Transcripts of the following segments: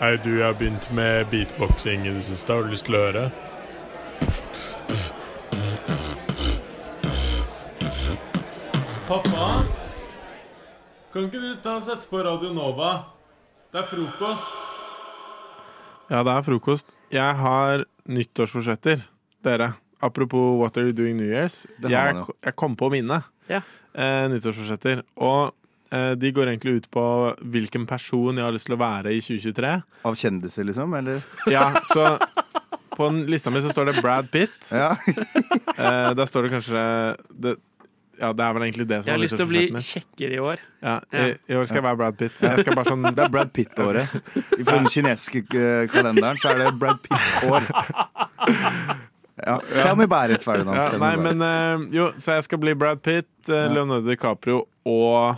Hei, du, jeg har begynt med beatboxing i det siste. Har du lyst til å høre? Pappa? Kan ikke du ta og sette på Radio Nova? Det er frokost. Ja, det er frokost. Jeg har nyttårsforsetter, dere. Apropos What are you doing New Year's? Det har man Jeg, jo. jeg kom på mine Ja. eh, nyttårsforsetter. Og de går egentlig ut på hvilken person jeg har lyst til å være i 2023. Av kjendiser, liksom? Eller? Ja, så på lista mi så står det Brad Pitt. Ja. Eh, der står det kanskje det, Ja, det er vel egentlig det som Jeg har lyst til å bli kjekkere i år. Ja, i, I år skal jeg være Brad Pitt. Jeg skal bare sånn Det er Brad Pitt-året. Ifølge den kinesiske eh, kalenderen så er det Brad Pitt-år. Ja. Tell me about it, Ferdinand. ja, Nei, men eh, Jo, så jeg skal bli Brad Pitt, eh, Leonardo DiCaprio og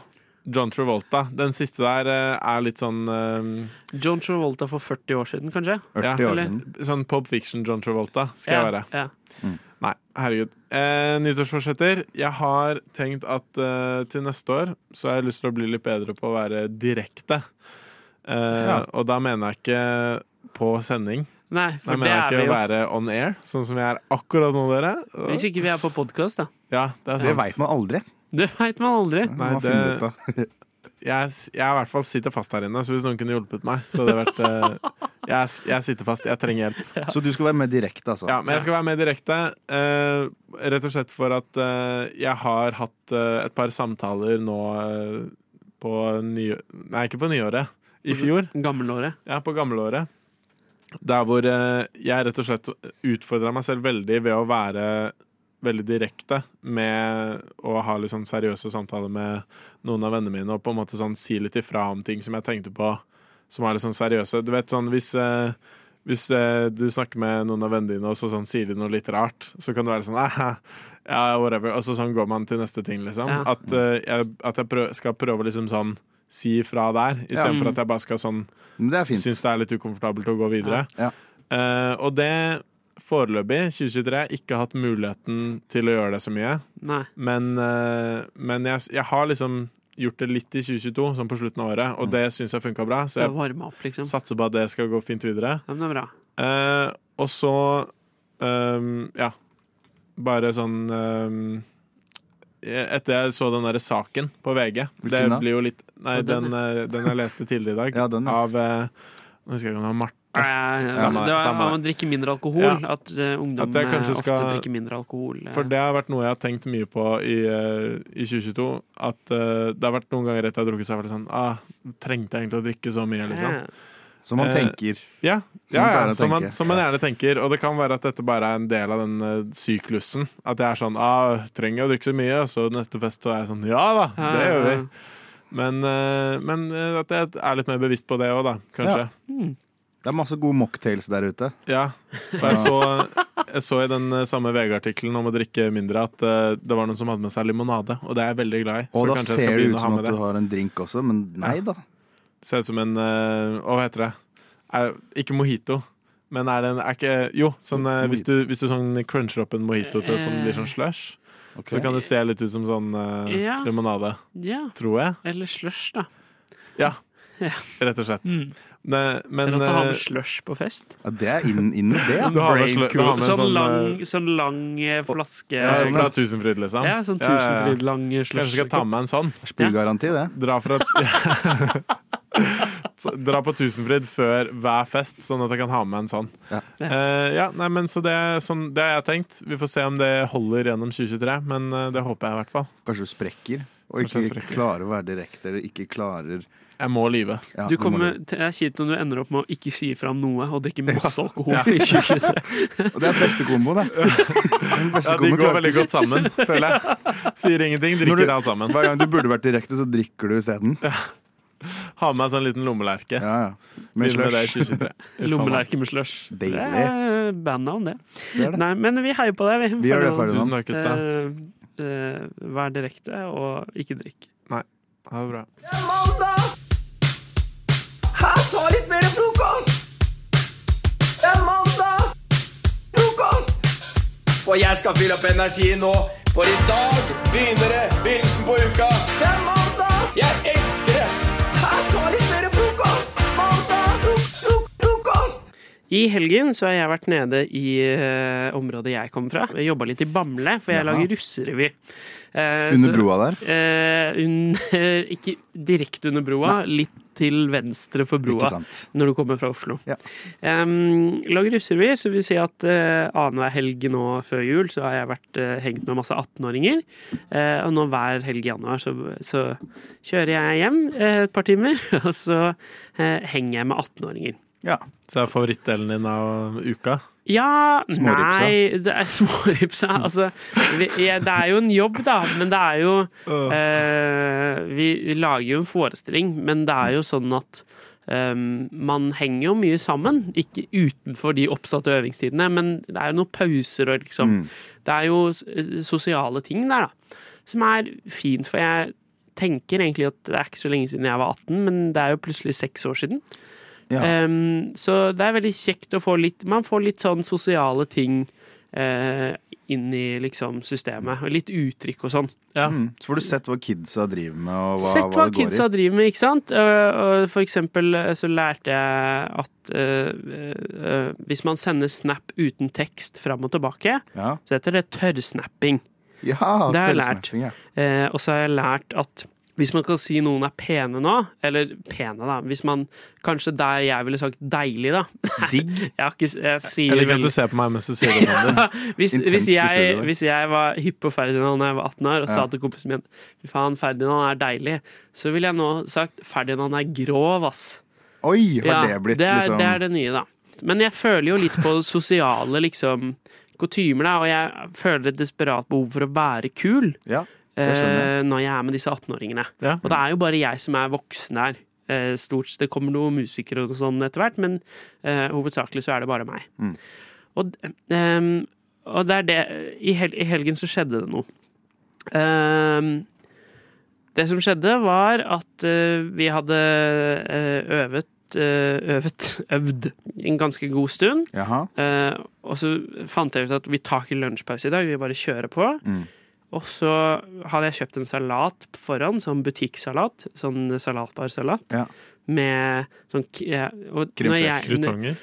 John Travolta. Den siste der eh, er litt sånn eh, John Travolta for 40 år siden, kanskje? 40 ja, år eller- siden. Sånn Pop Fiction John Travolta skal jeg være. Ja. Nei, herregud. Eh, nyttårsforsetter. Jeg har tenkt at eh, til neste år så har jeg lyst til å bli litt bedre på å være direkte. Eh, Ja. Og da mener jeg ikke på sending. Nei, Da for det mener jeg er ikke å være on air, sånn som jeg er akkurat nå, dere. Hvis ikke vi er på podkast, da. Ja, det er Det veit man aldri. Det veit man aldri. Nei, Man det- ut. Jeg, jeg i hvert fall sitter fast her inne, så hvis noen kunne hjulpet meg, så hadde det vært eh, jeg, jeg sitter fast. Jeg trenger hjelp. Så du skal være med direkte, altså? Ja, men jeg skal være med direkte. Uh, rett og slett for at uh, jeg har hatt et par samtaler nå på ny... Nei, ikke på nyåret. I fjor. Gammelåret. Ja, på gammelåret. Der hvor jeg rett og slett utfordra meg selv veldig ved å være veldig direkte med å ha litt sånn seriøse samtaler med noen av vennene mine og på en måte sånn si litt ifra om ting som jeg tenkte på som er litt sånn seriøse. Du vet sånn hvis eh, hvis eh, du snakker med noen av vennene dine, og så sånn, sier de noe litt rart, så kan du være sånn Aha, Ja, whatever. Og så sånn går man til neste ting, liksom. Ja. At, eh, jeg, at jeg prøv, skal prøve å liksom sånn si ifra der, istedenfor Ja. at jeg bare skal sånn Men det syns det er litt ukomfortabelt å gå videre. Ja. Eh, og det foreløpig, 2023, ikke hatt muligheten til å gjøre det så mye. Nei. Men, eh, men jeg, jeg har liksom gjort det litt i 2022, sånn på slutten av året, og det syns jeg funka bra. Så jeg opp, liksom. satser på at det skal gå fint videre. Ja, men det er bra. Eh, og så um, ja. Bare sånn um, Etter jeg så den derre saken på VG Hvilken da? litt Nei, den, den, jeg leste tidligere i dag. Ja, den, ja. Av Nå husker jeg ikke om det var Marte. Eh, Samme- det var om å drikke mindre alkohol. Ja. At uh, ungdom At eh, ofte skal- drikker mindre alkohol. eh. For det har vært noe jeg har tenkt mye på i, uh, i 2022. At uh, det har vært noen ganger etter jeg har drukket, så har jeg vært sånn ah, Trengte jeg egentlig å drikke så mye, liksom? Ja. Som man Eh, tenker. Ja, Som ja, man ja som, man, som man gjerne tenker. Og det kan være at dette bare er en del av den eh, syklusen. At jeg er sånn ah, Trenger jeg å drikke så mye? Og så neste fest så er jeg sånn Ja da, det gjør vi. Men, eh, men eh, at jeg er litt mer bevisst på det òg, da. Kanskje. Mm. Det er masse gode mocktails der ute. Ja. For jeg så, jeg så i den eh, samme VG-artikkelen om å drikke mindre at eh, det var noen som hadde med seg limonade, og det er jeg veldig glad i. Og så da ser skal det ut som at du har en drink også, men nei da. Ser ut som en eh, Hva heter det? Er, ikke mojito. Men er det en er ikke, Jo, sånn, hvis, du, hvis du sånn cruncher opp en mojito til sånn blir sånn slush, okay. så kan det se litt ut som sånn uh, Ja. limonade. ja. Tror jeg. Eller slush, da. Ja. Ja. Rett og slett. Mm. Ne, men det at du har ha med slush på fest. Ja, det er inn, inn med det, ja. Du har med slu- du har med sånn, sånn, lang, sånn lang eh, flaske. ja, sånn, Fra. Tusenfryd, liksom? Ja, sånn tusenfryd lang slush. Kanskje skal ta med en sånn. Spillgaranti, det. Dra, fra, dra på Tusenfryd før hver fest, sånn at jeg kan ha med en sånn. Ja. Uh, ja, nei, men så det, er sånn, det har jeg tenkt. Vi får se om det holder gjennom 2023, men eh, det håper jeg i hvert fall. Kanskje du sprekker, og ikke sprekker. klarer å være direkte, eller ikke klarer Jeg må lyve. ja, Du må kommer, det er kjipt om du ender opp med å ikke si fra om noe og drikke masse alkohol i 2023. Og det er beste kombo, det. Beste Ja, De går veldig godt sammen, føler jeg. Sier ingenting, drikker du- alt sammen. Hver gang du burde vært direkte, så drikker du isteden. Ha med meg sånn liten lommelerke. Ja, ja. Med slush. 2023. Uff, faen meg. Lommelerke med slush. Deilig. Det er bandnavn, det. Det det. Nei, men vi heier på deg, vi. Vi gjør det. Tusen takk, gutta. Eh, eh, vær direkte, og ikke drikk. Nei. Ha det bra. Hæ, ta litt mer frokost! Det er! Frokost! Og jeg skal fylle opp energi nå, for i dag begynner det begynnelsen på uka. Det I helgen så har jeg vært nede i uh, området jeg kommer fra. Jeg jobba litt i Bamble, for jeg Jaha. lager russerevy. Uh, Under så- broa der? Uh, under, ikke direkte under broa, litt til venstre for broa når du kommer fra Oslo. Ja. Um, lager russerevy, så vil si at uh, annenhver helg nå før jul så har jeg vært hengt med masse 18-åringer. Eh, og nå hver helg i januar så, så kjører jeg hjem et par timer, og så henger jeg med 18-åringer. Ja. Så det er favorittdelen din av uka? Ja Småripsa. Nei, det er småripsa. Altså, vi, ja, det er jo en jobb, da, men det er jo eh, Vi lager jo en forestilling, men det er jo sånn at eh, man henger jo mye sammen. Ikke utenfor de oppsatte øvingstidene, men det er jo noen pauser og liksom Mm. Det er jo sosiale ting der, da. Som er fint, for jeg tenker egentlig at det er ikke så lenge siden jeg var 18, men det er jo plutselig seks år siden. Ja. Ehm, så det er veldig kjekt å få litt Man får litt sånn sosiale ting uh, inn i liksom systemet. Og litt uttrykk og sånn. Ja. Mm. Så får du sett hva kidsa driver med, og hva, Sett hva, hva det går kidsa i. driver med, ikke sant? Uh, og for eksempel eh, så lærte jeg at uh, eh, hvis man sender snap uten tekst fram og tilbake, Ja, så heter det tørrsnapping. ja Det har jeg lært. tørrsnapping, Ja. Eh, og så har jeg lært at hvis man kan si noen er pene nå, eller pene, da Hvis man kanskje der jeg ville sagt deilig, da. Digg. Jeg, ikke, jeg sier liker at du ser på meg mens du sier det, Sander. hvis, hvis, jeg, hvis jeg var hypp på Ferdinand da jeg var 18 år og sa til kompisen min Fy faen, Ferdinand er deilig, så ville jeg nå sagt Ferdinand er grov, ass. Oi, har Ja, det blitt det, er, liksom det er det nye, da. Men jeg føler jo litt på sosiale liksom kutymer, da, og jeg føler et desperat behov for å være kul Ja, det jeg. eh, når jeg er med disse 18-åringene. Ja. Og det er jo bare jeg som er voksen her. Eh, stort sett. Det kommer noen musikere og sånn etter hvert, men uh, hovedsakelig så er det bare meg. Mm. Og, um, og det er det I, hel, I helgen så skjedde det noe. Um, det som skjedde, var at uh, vi hadde uh, øvet øvet, øvd en ganske god stund. Og så fant jeg ut at vi tar ikke lunsjpause i dag, vi bare kjører på. Mm. Og så hadde jeg kjøpt en salat på forhånd, sånn butikksalat. Sånn salatbarsalat. Ja. Med sånn og når jeg- Krutonger.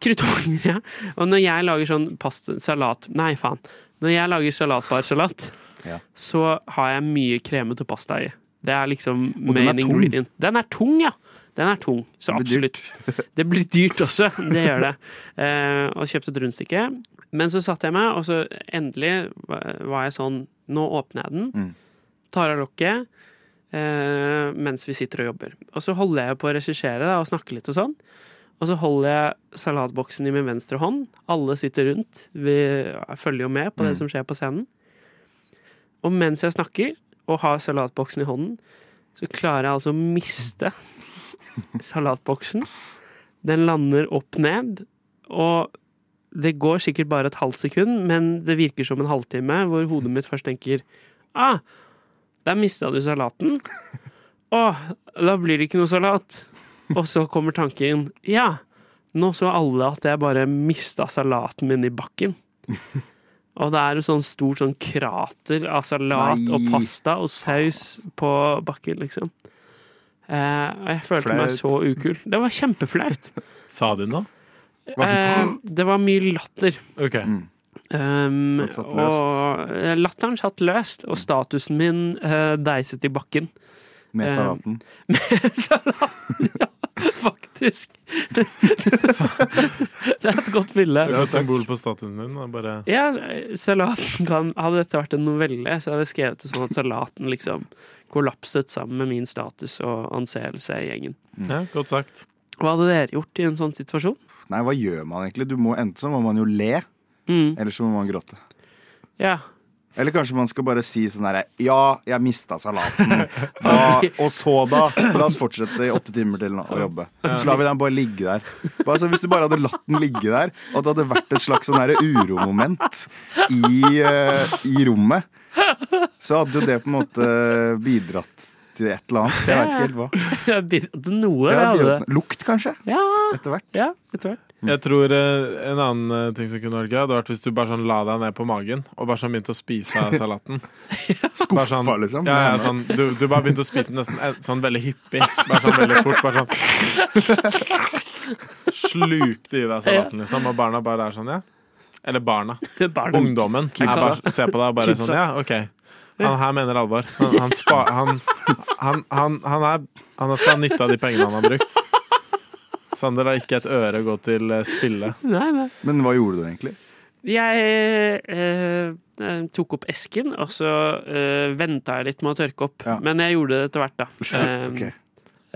Krutonger, ja. Og når jeg lager sånn pasta, salat Nei, faen. Når jeg lager salatbarsalat, Ja. så har jeg mye kremete pasta i. Det er liksom main ingredient. Den er tung, ja. Den er tung, så absolutt. Det blir dyrt også, det gjør det. Eh, og kjøpte et rundstykke. Men så satte jeg meg, og så endelig var jeg sånn Nå åpner jeg den, Mm. tar av lokket eh, mens vi sitter og jobber. Og så holder jeg på å regissere og snakke litt og sånn. Og så holder jeg salatboksen i min venstre hånd. Alle sitter rundt. Vi følger jo med på det Mm. som skjer på scenen. Og mens jeg snakker og har salatboksen i hånden, så klarer jeg altså å miste salatboksen. Den lander opp ned, og det går sikkert bare et halvt sekund, men det virker som en halvtime hvor hodet mitt først tenker Ah, der mista du salaten. Å, da blir det ikke noe salat. Og så kommer tanken Ja, nå så alle at jeg bare mista salaten min i bakken. Og det er jo sånn stort sånn krater av salat og pasta og saus på bakken, liksom. Eh, og jeg følte meg så ukul. Det var kjempeflaut. Sa du noe? Eh, det var mye latter. OK. Mm. Um, satt og eh, latteren satt løst, og statusen min uh, deiset i bakken. Med salaten? med Salaten, ja, faktisk. det er et godt bilde. Det er et symbol på statusen din. Bare Ja, salaten kan Hadde dette vært en novelle, så hadde jeg skrevet det sånn at salaten liksom kollapset sammen med min status og anseelse i gjengen. Ja, godt sagt. Hva hadde dere gjort i en sånn situasjon? Nei, hva gjør man egentlig? Du må, enten så må man jo le, Mm, eller så må man gråte. ja. Eller kanskje man skal bare si sånn herre Ja, jeg mista salaten. Da, og så, da? La oss fortsette i åtte timer til nå å jobbe. Så lar vi den bare ligge der. Bare, så hvis du bare hadde latt den ligge der, og at det hadde vært et slags sånn uromoment i, uh, i rommet, så hadde jo det på en måte bidratt til et eller annet. Jeg veit ikke helt hva. Bidratt til noe. Ja, det hadde. bidratt- Lukt, kanskje? Ja, Etter hvert. ja, etter hvert. Jeg tror eh, en annen eh, ting som kunne vært gøy, hadde vært hvis du bare sånn la deg ned på magen og bare sånn begynte å spise av salaten. Skuffa, Bare sånn, liksom. Ja, ja, sånn, du, du bare begynte å spise den nesten eh, sånn veldig hyppig. Bare sånn veldig fort. Bare sånn slukte i deg salaten, liksom, og barna bare er sånn, ja. Eller barna. Barna. Ungdommen. Jeg bare, ser på deg og bare Kidsa. sånn, ja, OK. Han her mener alvor. Han, han, spa, han, han, han, han, er, han skal ha nytte av de pengene han har brukt. Sander har ikke et øre å gå til eh, spille. Nei, nei. Men hva gjorde du egentlig? Jeg eh, eh, tok opp esken, og så eh, venta jeg litt med å tørke opp. Ja. Men jeg gjorde det etter hvert, da. okay.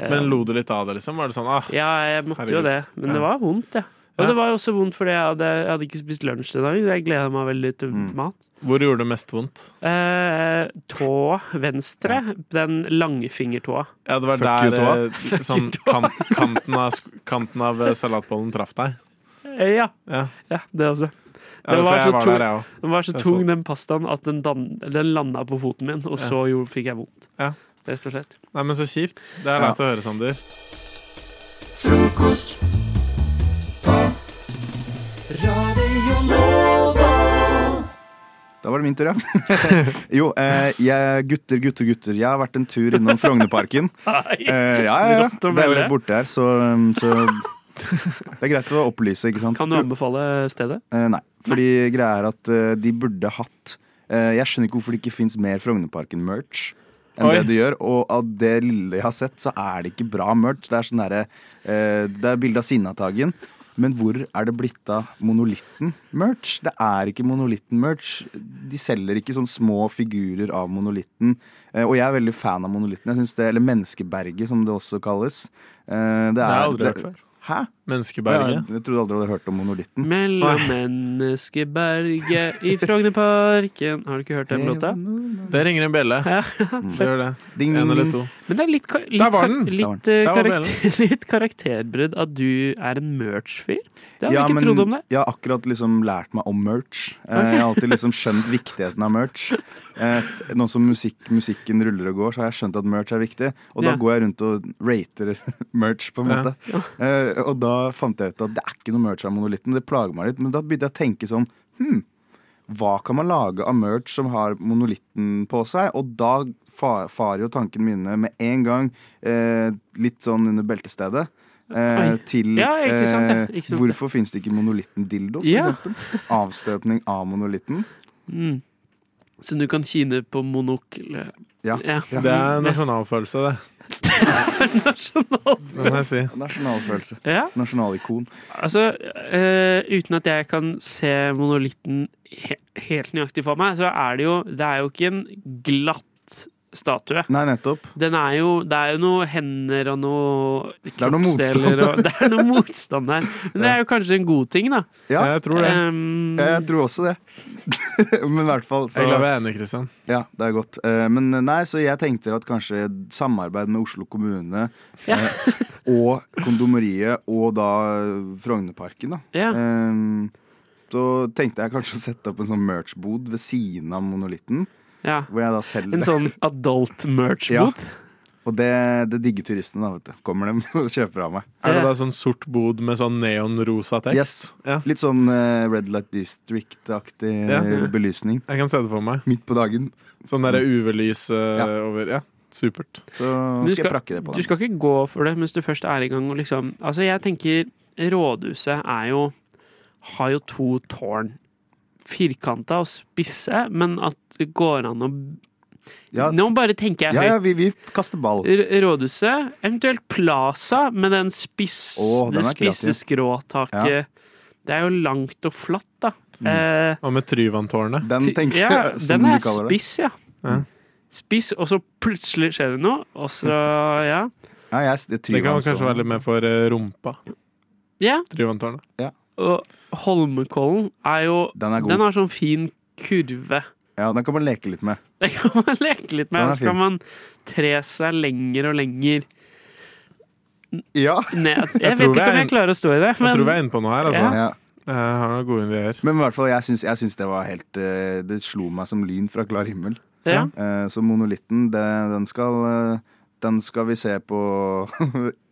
Eh, Men lo du litt av det, liksom? Var det sånn ah, Ja, jeg måtte jo det. Men det var vondt, ja. Og det var jo også vondt fordi jeg hadde, jeg hadde ikke spist lunsj den dagen. så Jeg gleda meg veldig til Mm. mat. Hvor gjorde det mest vondt? Eh, tå venstre. Den langfingertåa. Ja, det var Fuck der eh, sånn kan, kanten, av, kanten av eh, salatbollen traff deg. Eh, ja. Ja, ja, det også. ja Det var så var tung- der. Den var så Jeg tung, så. den pastaen, at den, dan den landa på foten min, og Ja. så jo, fikk jeg vondt. Ja. Rett og slett. Nei, men så kjipt. Det er Ja. leit å høre, Sander. Frokost Da var det min tur, ja. jo, eh, jeg, gutter, gutter, gutter. Jeg har vært en tur innom Frognerparken. Eh, ja, ja, ja. Det er jo rett borte her, så, um, så Det er greit å opplyse, ikke sant? Kan du anbefale stedet? Eh, nei. Fordi greia er at eh, de burde hatt eh, Jeg skjønner ikke hvorfor det ikke fins mer Frognerparken-merch enn Oi. det de gjør. Og av det lille jeg har sett, så er det ikke bra merch. Det er sånn derre eh, Det er bilde av Sinnataggen. Men hvor er det blitt av monolitten-merch? Det er ikke monolitten-merch. De selger ikke sånne små figurer av monolitten. Eh, og jeg er veldig fan av monolitten. Jeg synes det, Eller Menneskeberget, som det også kalles. Det, det Det har jeg er, aldri hørt før. Hæ? Menneskeberget. Ja, jeg trodde aldri du hadde hørt om monolitten. Mellom menneskeberget i Frognerparken Har du ikke hørt den låta? Det ringer en bjelle. Ja. Det gjør det. Ding, En eller to. Men det er litt, kar litt, kar litt, eh, karakter litt karakterbrudd at du er en merch-fyr. Det hadde Ja, jeg ikke men trodd om det. Jeg har akkurat liksom lært meg om merch. Okay. Jeg har alltid liksom skjønt viktigheten av merch. Eh, Nå som musikk, musikken ruller og går, så har jeg skjønt at merch er viktig. Og da Ja. går jeg rundt og rater merch, på en Ja. måte. Eh, Og da fant jeg ut at det er ikke noe merch av monolitten. Det plager meg litt. Men da begynte jeg å tenke sånn Hm, hva kan man lage av merch som har monolitten på seg? Og da fa- farer jo tankene mine med en gang eh, litt sånn under beltestedet. Eh, til Ja, sant eh, hvorfor finnes det ikke monolitten-dildo, for Ja. eksempel? Avstøpning av monolitten. Mm. Så du kan kine på monokle Ja. Ja. Det er nasjonalfølelse, det. Det må jeg si. Nasjonalfølelse. Ja, Nasjonalikon. altså uh, Uten at jeg kan se monolitten he helt nøyaktig for meg, så er det jo Det er jo ikke en glatt statue. Nei, nettopp. Den er jo Det er jo noe hender og noe er kroppsdeler og Det er noe motstand der. Men det er jo kanskje en god ting, da. Ja, Jeg tror det. Um, jeg tror også det. Men i hvert fall så Jeg er enige, Kristian. Ja, det er godt. Eh, Men nei, så jeg tenkte at kanskje samarbeid med Oslo kommune Ja. eh, og Kondomeriet og da Frognerparken, da. ja. Um, Så tenkte jeg kanskje å sette opp en sånn merch-bod ved siden av monolitten. Ja. Hvor jeg da selger En sånn adult merch-booth? Ja. Og det, det digger turistene, da, vet du. Kommer dem og kjøper av meg. Er det da sånn sort bod med sånn neonrosa tekst? Yes. Ja. Litt sånn uh, Red Light District-aktig Ja. eh, belysning. Jeg kan se det for meg. Midt på dagen. Sånn derre UV-lys uh, Ja. over Ja, supert. Så skal, du skal jeg prakke det på Du skal ikke gå for det mens du først er i gang. Og liksom, altså jeg tenker Rådhuset er jo Har jo to tårn. Firkanta og spisse, men at det går an å Ja, Nå bare tenker jeg ja, ja høyt. vi, vi kaster ball. Rådhuset, eventuelt Plaza med den spiss, oh, den det spisse skråtaket. skråtaket. Det er jo langt og flatt, da. Mm. Eh, Og med Tryvanntårnet. Den tenker jeg, ja, som den de er kaller spiss, ja. Ja. Spiss, og så plutselig skjer det noe, og så Ja. Ja, jeg, det, Det kan kanskje være litt mer for eh, rumpa. ja. Tryvanntårnet. Og Holmenkollen er jo Den er god. Den har sånn fin kurve. Ja, den kan man leke litt med. Den kan man leke litt med. Er så kan man tre seg lenger og lenger Ja. ned. Jeg, Jeg vet tror vi ikke om er jeg klarer å stå i det, Jeg tror vi er inne på noe her, altså. Ja. ja. Jeg har noen gode ideer. Men i hvert fall, jeg syns, jeg syns det var helt eh, Det slo meg som lyn fra klar himmel. ja. Eh, Så monolitten, det, den skal eh, Den skal vi se på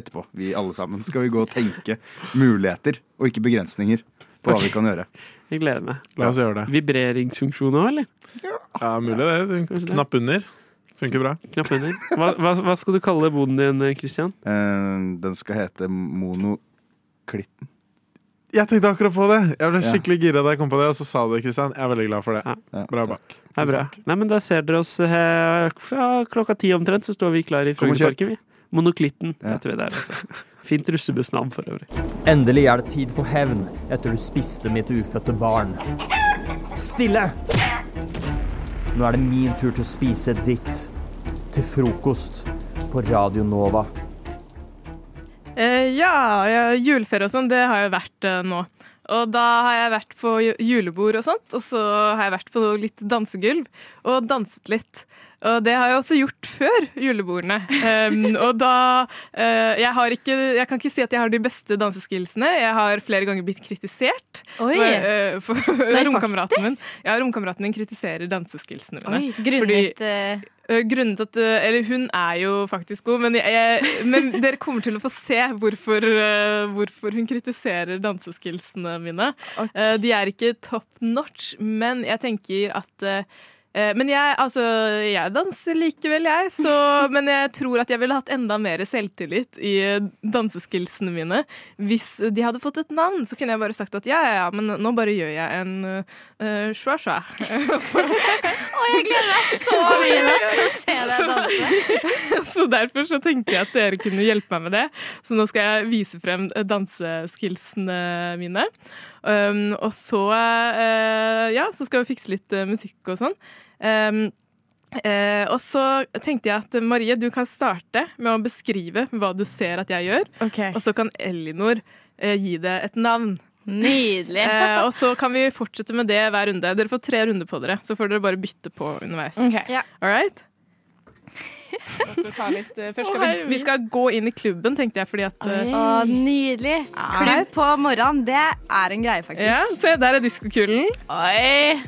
etterpå. Vi alle sammen skal vi gå og tenke muligheter, og ikke begrensninger på hva vi kan gjøre. Jeg gleder meg. La oss gjøre det. Vibreringsfunksjon òg, eller? Ja, mulig det. Knapp under. Funker bra. Knapp under. Hva, hva, hva skal du kalle boden din, Christian? Eh, Den skal hete Monoklitten. Jeg tenkte akkurat på det! Jeg ble skikkelig gira da jeg kom på det, og så sa du det, Kristian. Jeg er veldig glad for det. Ja. Ja. Bra bak. Det er bra. Nei, men da ser dere oss eh, fra klokka ti omtrent, så står vi klar i. Frognerparken, vi. Monoklitten Ja. heter vi der, altså. Fint russebussnavn for øvrig. Endelig er det tid for hevn etter du spiste mitt ufødte barn. Stille! Nå er det min tur til å spise ditt. Til frokost på Radio Nova. Eh, ja, ja, juleferie og sånn, det har jeg vært eh, nå. Og da har jeg vært på julebord og sånt, og så har jeg vært på litt dansegulv og danset litt. Og det har jeg også gjort før julebordene. Um, og da uh, jeg, har ikke, jeg kan ikke si at jeg har de beste danseskillsene. Jeg har flere ganger blitt kritisert. Oi. For, uh, for Nei, romkameraten min. Ja, romkameraten min kritiserer danseskillsene mine. Oi. Grunnet Fordi, uh, grunnet at Eller hun er jo faktisk god, men, jeg, men dere kommer til å få se hvorfor, hvorfor hun kritiserer danseskillsene mine. Eh, De er ikke top notch, men jeg tenker at men jeg, altså, jeg danser likevel, jeg. Så, men jeg tror at jeg ville hatt enda mer selvtillit i eh, danseskillsene mine. Hvis de hadde fått et navn, så kunne jeg bare sagt at ja, ja, ja, men nå bare gjør jeg en uh, shwa-shwa. Å, jeg gleder meg så mye til å se deg danse. Så derfor så tenker jeg at dere kunne hjelpe meg med det. Så nå skal jeg vise frem eh, danseskillsene mine. Um, og så, uh, ja, så skal vi fikse litt uh, musikk og sånn. Um, uh, og så tenkte jeg at Marie, du kan starte med å beskrive hva du ser at jeg gjør. Og så kan Elinor gi det et navn. Nydelig. Eh, og så kan vi fortsette med det hver runde. Dere får tre runder på dere, så får dere bare bytte på underveis. Okay. Yeah. All right? Da litt, uh, først skal vi, vi skal gå inn i klubben, tenkte jeg, fordi at uh, Å, nydelig. Klubb på morgenen, det er en greie, faktisk. ja, Se, der er diskokulen.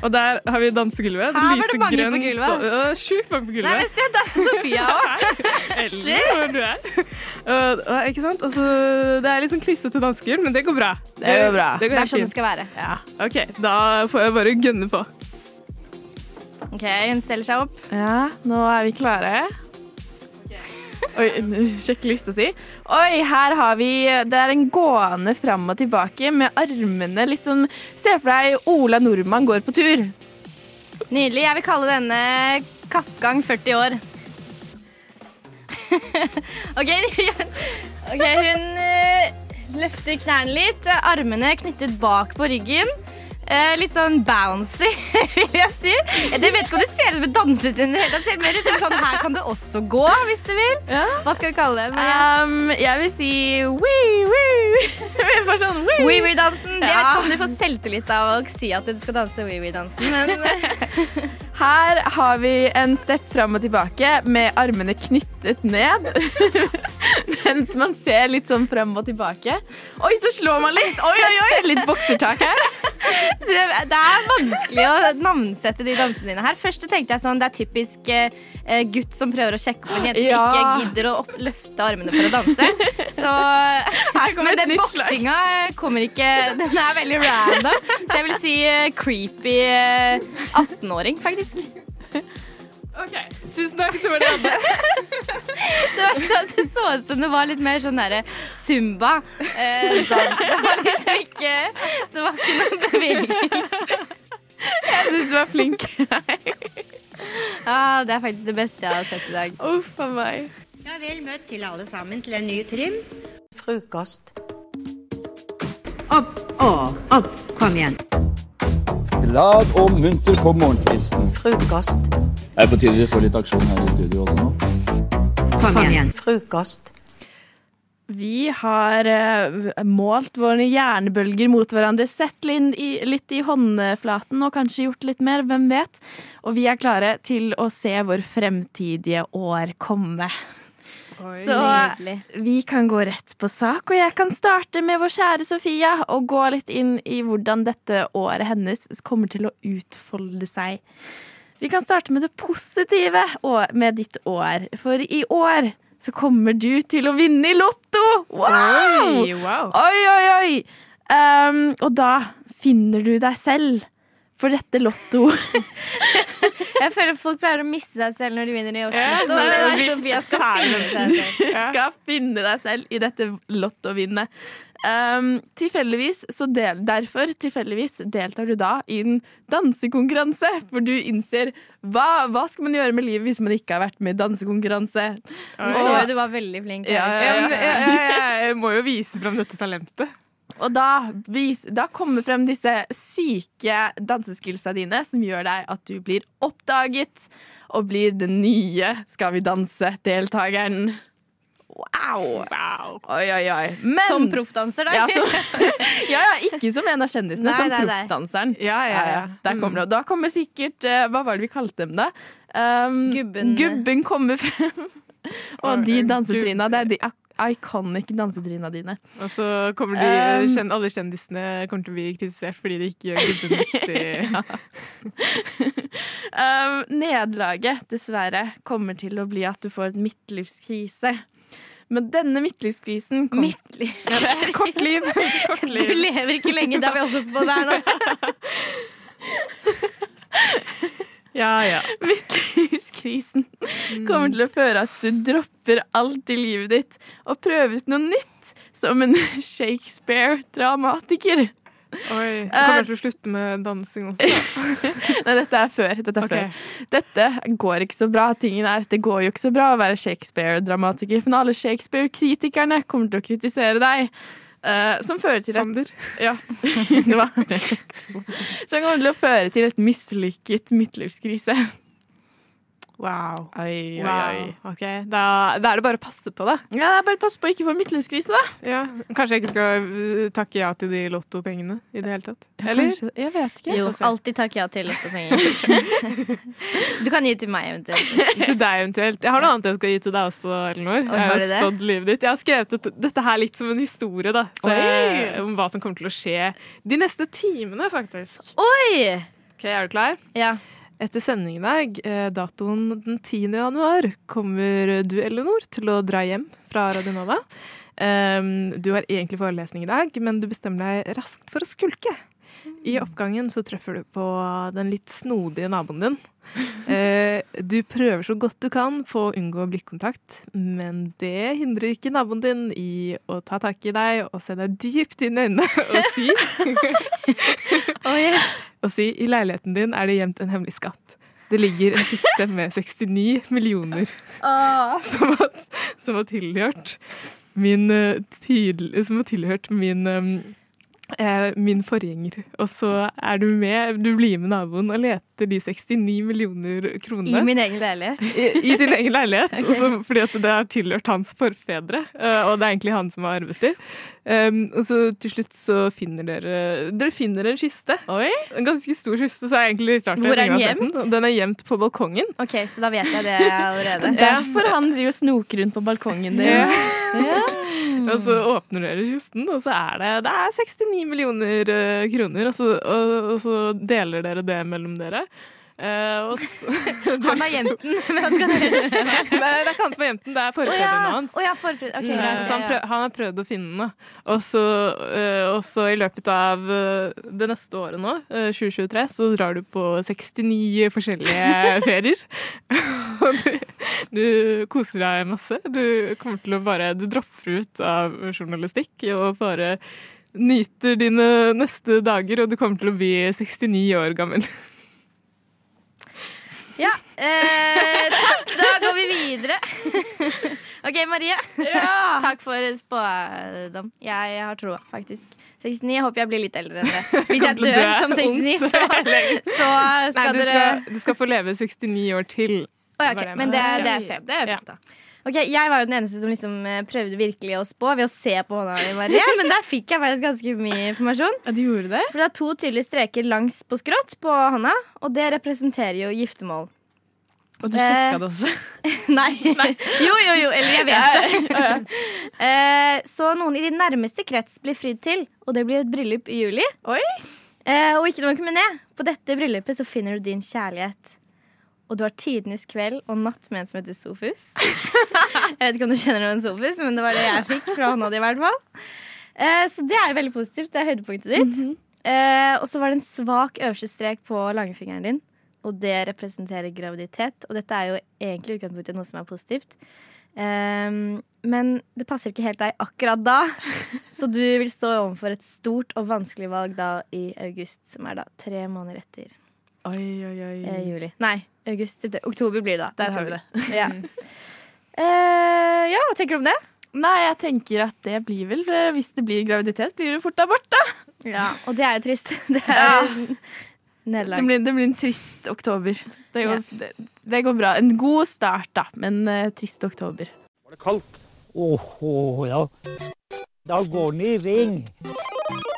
Og der har vi dansegulvet. Her var det mange på gulvet, ja, Sjukt mange på Nei, gulvet. men se, der er Sofia òg. Shit. hvor du er. Og- og, ikke sant? Altså, det er litt sånn klissete dansegulv, men det går bra. Det går bra. Det Det er sånn det skal være. Ja. OK, da får jeg bare gønne på. Ok, Hun steller seg opp. Ja, nå er vi klare. Oi, sjekk lista si. Oi, her har vi Det er en gående fram og tilbake med armene litt sånn Se for deg Ola Nordmann går på tur. Nydelig. Jeg vil kalle denne Kappgang 40 år. OK, okay hun eh, løfter knærne litt. Armene knyttet bak på ryggen. Eh, litt sånn bouncy, vil jeg si. Jeg vet ikke om det ser ut som et dansetrinn. Det ser mer ut som sånn her kan det også gå, hvis du vil. Hva skal vi kalle det? Um, jeg vil si wee, wee. Vi får sånn wee. Wee-wee-dansen. Jeg vet Ja. ikke om du får selvtillit av å si at du skal danse wee-wee-dansen, men Her har vi en stepp fram og tilbake med armene knyttet ned. Mens man ser litt sånn fram og tilbake. Oi, så slår man litt! Oi, oi, oi! Litt boksertak her. det er vanskelig å navnsette de dansene dine her. Først tenkte jeg sånn, det er typisk eh, gutt som prøver å sjekke opp en jente som Ja. ikke gidder å opp, løfte armene for å danse. Så, kommer men den boksinga kommer ikke Den er veldig random. Så jeg vil si eh, creepy eh, 18-åring, faktisk. OK, tusen takk. til Marianne. det var sånn, det så ut som det var litt mer sånn derre zumba. Eh, dans. det var liksom ikke Det var ikke noen bevegelse. Jeg syns du var flink. ah, det er faktisk det beste jeg har sett i dag. Uff a meg. Ja, vel møtt til alle sammen til en ny trim. Frokost. Opp og opp. Kom igjen. Glad og munter på morgenkvisten. Frokost. Er på tide vi får litt aksjon her i studio også nå? Kom igjen. Frokost. Vi har eh, målt våre hjernebølger mot hverandre, sett litt i, litt i håndflaten og kanskje gjort litt mer, hvem vet? Og vi er klare til å se vår fremtidige år komme. Så Nydelig. vi kan gå rett på sak, og jeg kan starte med vår kjære Sofia og gå litt inn i hvordan dette året hennes kommer til å utfolde seg. Vi kan starte med det positive Og med ditt år, for i år så kommer du til å vinne i Lotto! Wow! Oi, wow. Oi, oi, oi! Um, og da finner du deg selv. For dette lotto Jeg føler folk pleier å miste seg selv når de vinner i Lotto, nei, men nei. Sofia skal finne seg selv. Du skal finne deg selv i dette lottovinnet. Um, tilfeldigvis, så del, derfor tilfeldigvis deltar du da i en dansekonkurranse. For du innser hva, hva skal man gjøre med livet hvis man ikke har vært med i dansekonkurranse. Du så jo du var veldig flink. Ja, ja, Ja, ja. jeg, jeg, jeg, jeg må jo vise fram dette talentet. Og da, vis, da kommer frem disse syke danseskillsa dine som gjør deg at du blir oppdaget og blir den nye Skal vi danse-deltakeren. Wow. Oi, oi, oi. Men, Som proffdanser, da? Ja, som, ja, ja, ikke som en av kjendisene, Nei, som nei, nei. proffdanseren. Ja, ja, ja. Der kommer det. Da kommer sikkert eh, Hva var det vi kalte dem, da? Um, Gubben. Gubben kommer frem. Og de Oi, dansetryna, det er de iconic dansetryna dine. Og så kommer de, Um, kjen- alle kjendisene kommer til å bli kritisert fordi de ikke gjør gubben riktig. Um, nederlaget, dessverre, kommer til å bli at du får en midtlivskrise. Men denne midtlivskrisen kom... Midtliv. Kort liv. Kort Du lever ikke lenge, det har vi også spådd her nå. Ja, ja. Midtlivskrisen kommer til å føre at du dropper alt i livet ditt og prøver ut noe nytt som en Shakespeare-dramatiker. Oi. Du kommer til å slutte med dansing også. da. Nei, dette er før. Dette, er okay. før. dette går ikke så bra. Tingen er, det går jo ikke så bra å være Shakespeare-dramatiker, for alle Shakespeare-kritikerne kommer til å kritisere deg. Eh, som fører til et Ja. det var Som kommer til å føre til et mislykket midtlivskrise. Wow. Oi, oi, oi. wow. Ok, da, da er det bare å passe på da. Ja, det er bare å passe på å ikke få midtlivskrise, da. Ja. Kanskje jeg ikke skal uh, takke ja til de lottopengene i det hele tatt. Eller? Kanskje, jeg vet ikke. Jo, alltid takk ja til lottopenger. Du kan gi til meg eventuelt. Til deg eventuelt. Jeg har noe annet jeg skal gi til deg også, Elinor. Jeg har har du det? spådd livet ditt. Jeg har skrevet dette, her litt som en historie, da. Så jeg, om hva som kommer til å skje de neste timene, faktisk. Oi! Ok, Er du klar? Ja. Etter sending i dag, eh, datoen den 10. januar, kommer du, Elinor, til å dra hjem fra Radionova. Um, du har egentlig forelesning i dag, men du bestemmer deg raskt for å skulke. I oppgangen så treffer du på den litt snodige naboen din. Eh, du prøver så godt du kan på å unngå blikkontakt, men det hindrer ikke naboen din i å ta tak i deg og se deg dypt inn i øynene og si og si i leiligheten din er det gjemt en hemmelig skatt. Det ligger en kiste med 69 millioner som har, som har tilhørt min eh, Som har tilhørt min eh, min forgjenger. Og så er du med, du blir med naboen og leter de 69 millioner I min egen leilighet. i, i din egen leilighet. okay. også, fordi at det har tilhørt hans forfedre, eh, og det er egentlig han som har arvet de. Um, og så til slutt så finner dere Dere finner en kiste. Oi. En ganske stor kiste, så er det egentlig litt rart Hvor er den gjemt? Den. Den er gjemt på balkongen. Ok, så da vet jeg det allerede. Derfor han driver og snoker rundt på balkongen din. Ja. Ja. Og så åpner dere kisten, og så er det, det er 69 millioner eh, kroner. Og så, og, og så deler dere det mellom dere. Så, Han er jenten, men han skal den. Det er ikke han som er jenten, det er forfedrene ja. hans. Oh, ja, forfred. Ok, Mm, greit. Så han, prøv, han har prøvd å finne henne. Og så, øh, og så i løpet av det neste året nå, øh, 2023, så drar du på 69 forskjellige ferier. Du, du koser deg masse. Du kommer til å bare Du dropper ut av journalistikk og bare nyter dine neste dager, og du kommer til å bli 69 år gammel. Ja, eh, takk. Da går vi videre. OK, Marie. Takk for spådom. Jeg har troa, faktisk. 69. Jeg håper jeg blir litt eldre enn det. Hvis jeg dør som 69, så, så, skal Nei, skal du dere skal, du skal få leve 69 år til. Oh, ja, okay. Men det, det er fint. Det er fint da. Ok, Jeg var jo den eneste som liksom eh, prøvde virkelig å spå ved å se på hånda di, Marie. Men der fikk jeg faktisk ganske mye informasjon. Ja, de gjorde det? For det er to tydelige streker langs på skrått på hånda, og det representerer jo giftermål. Og du Eh, sjekka det også? Nei. Jo, jo, jo. Eller jeg vet det. Eh, så noen i din nærmeste krets blir fridd til, og det blir et bryllup i juli. Oi. Eh, og ikke noe med det. På dette bryllupet så finner du din kjærlighet. Og du har tidenes kveld og natt med en som heter Sofus. jeg vet ikke om du kjenner noen Sofus, men det var det jeg fikk fra hånda di. i hvert fall Eh, Så det er jo veldig positivt. Det er høydepunktet ditt. Eh, og så var det en svak øverste strek på langfingeren din. Og det representerer graviditet. Og dette er jo egentlig utgangspunktet noe som er positivt. Um, men det passer ikke helt deg akkurat da. Så du vil stå overfor et stort og vanskelig valg da i august, som er da tre måneder etter Oi, oi, oi. eh, juli. Nei, august. Oktober blir det da. Der har vi det. Ja. Eh, ja, hva tenker du om det? Nei, jeg tenker at det blir vel eh, Hvis det blir graviditet, blir det fort abort, da. Ja, Og det er jo trist. Det er Ja. nederlag. Det blir, det blir en trist oktober. Det går, Ja. det, det går bra. En god start, da, men uh, trist oktober. Var det kaldt? Åhå, ja. Da går den i ring.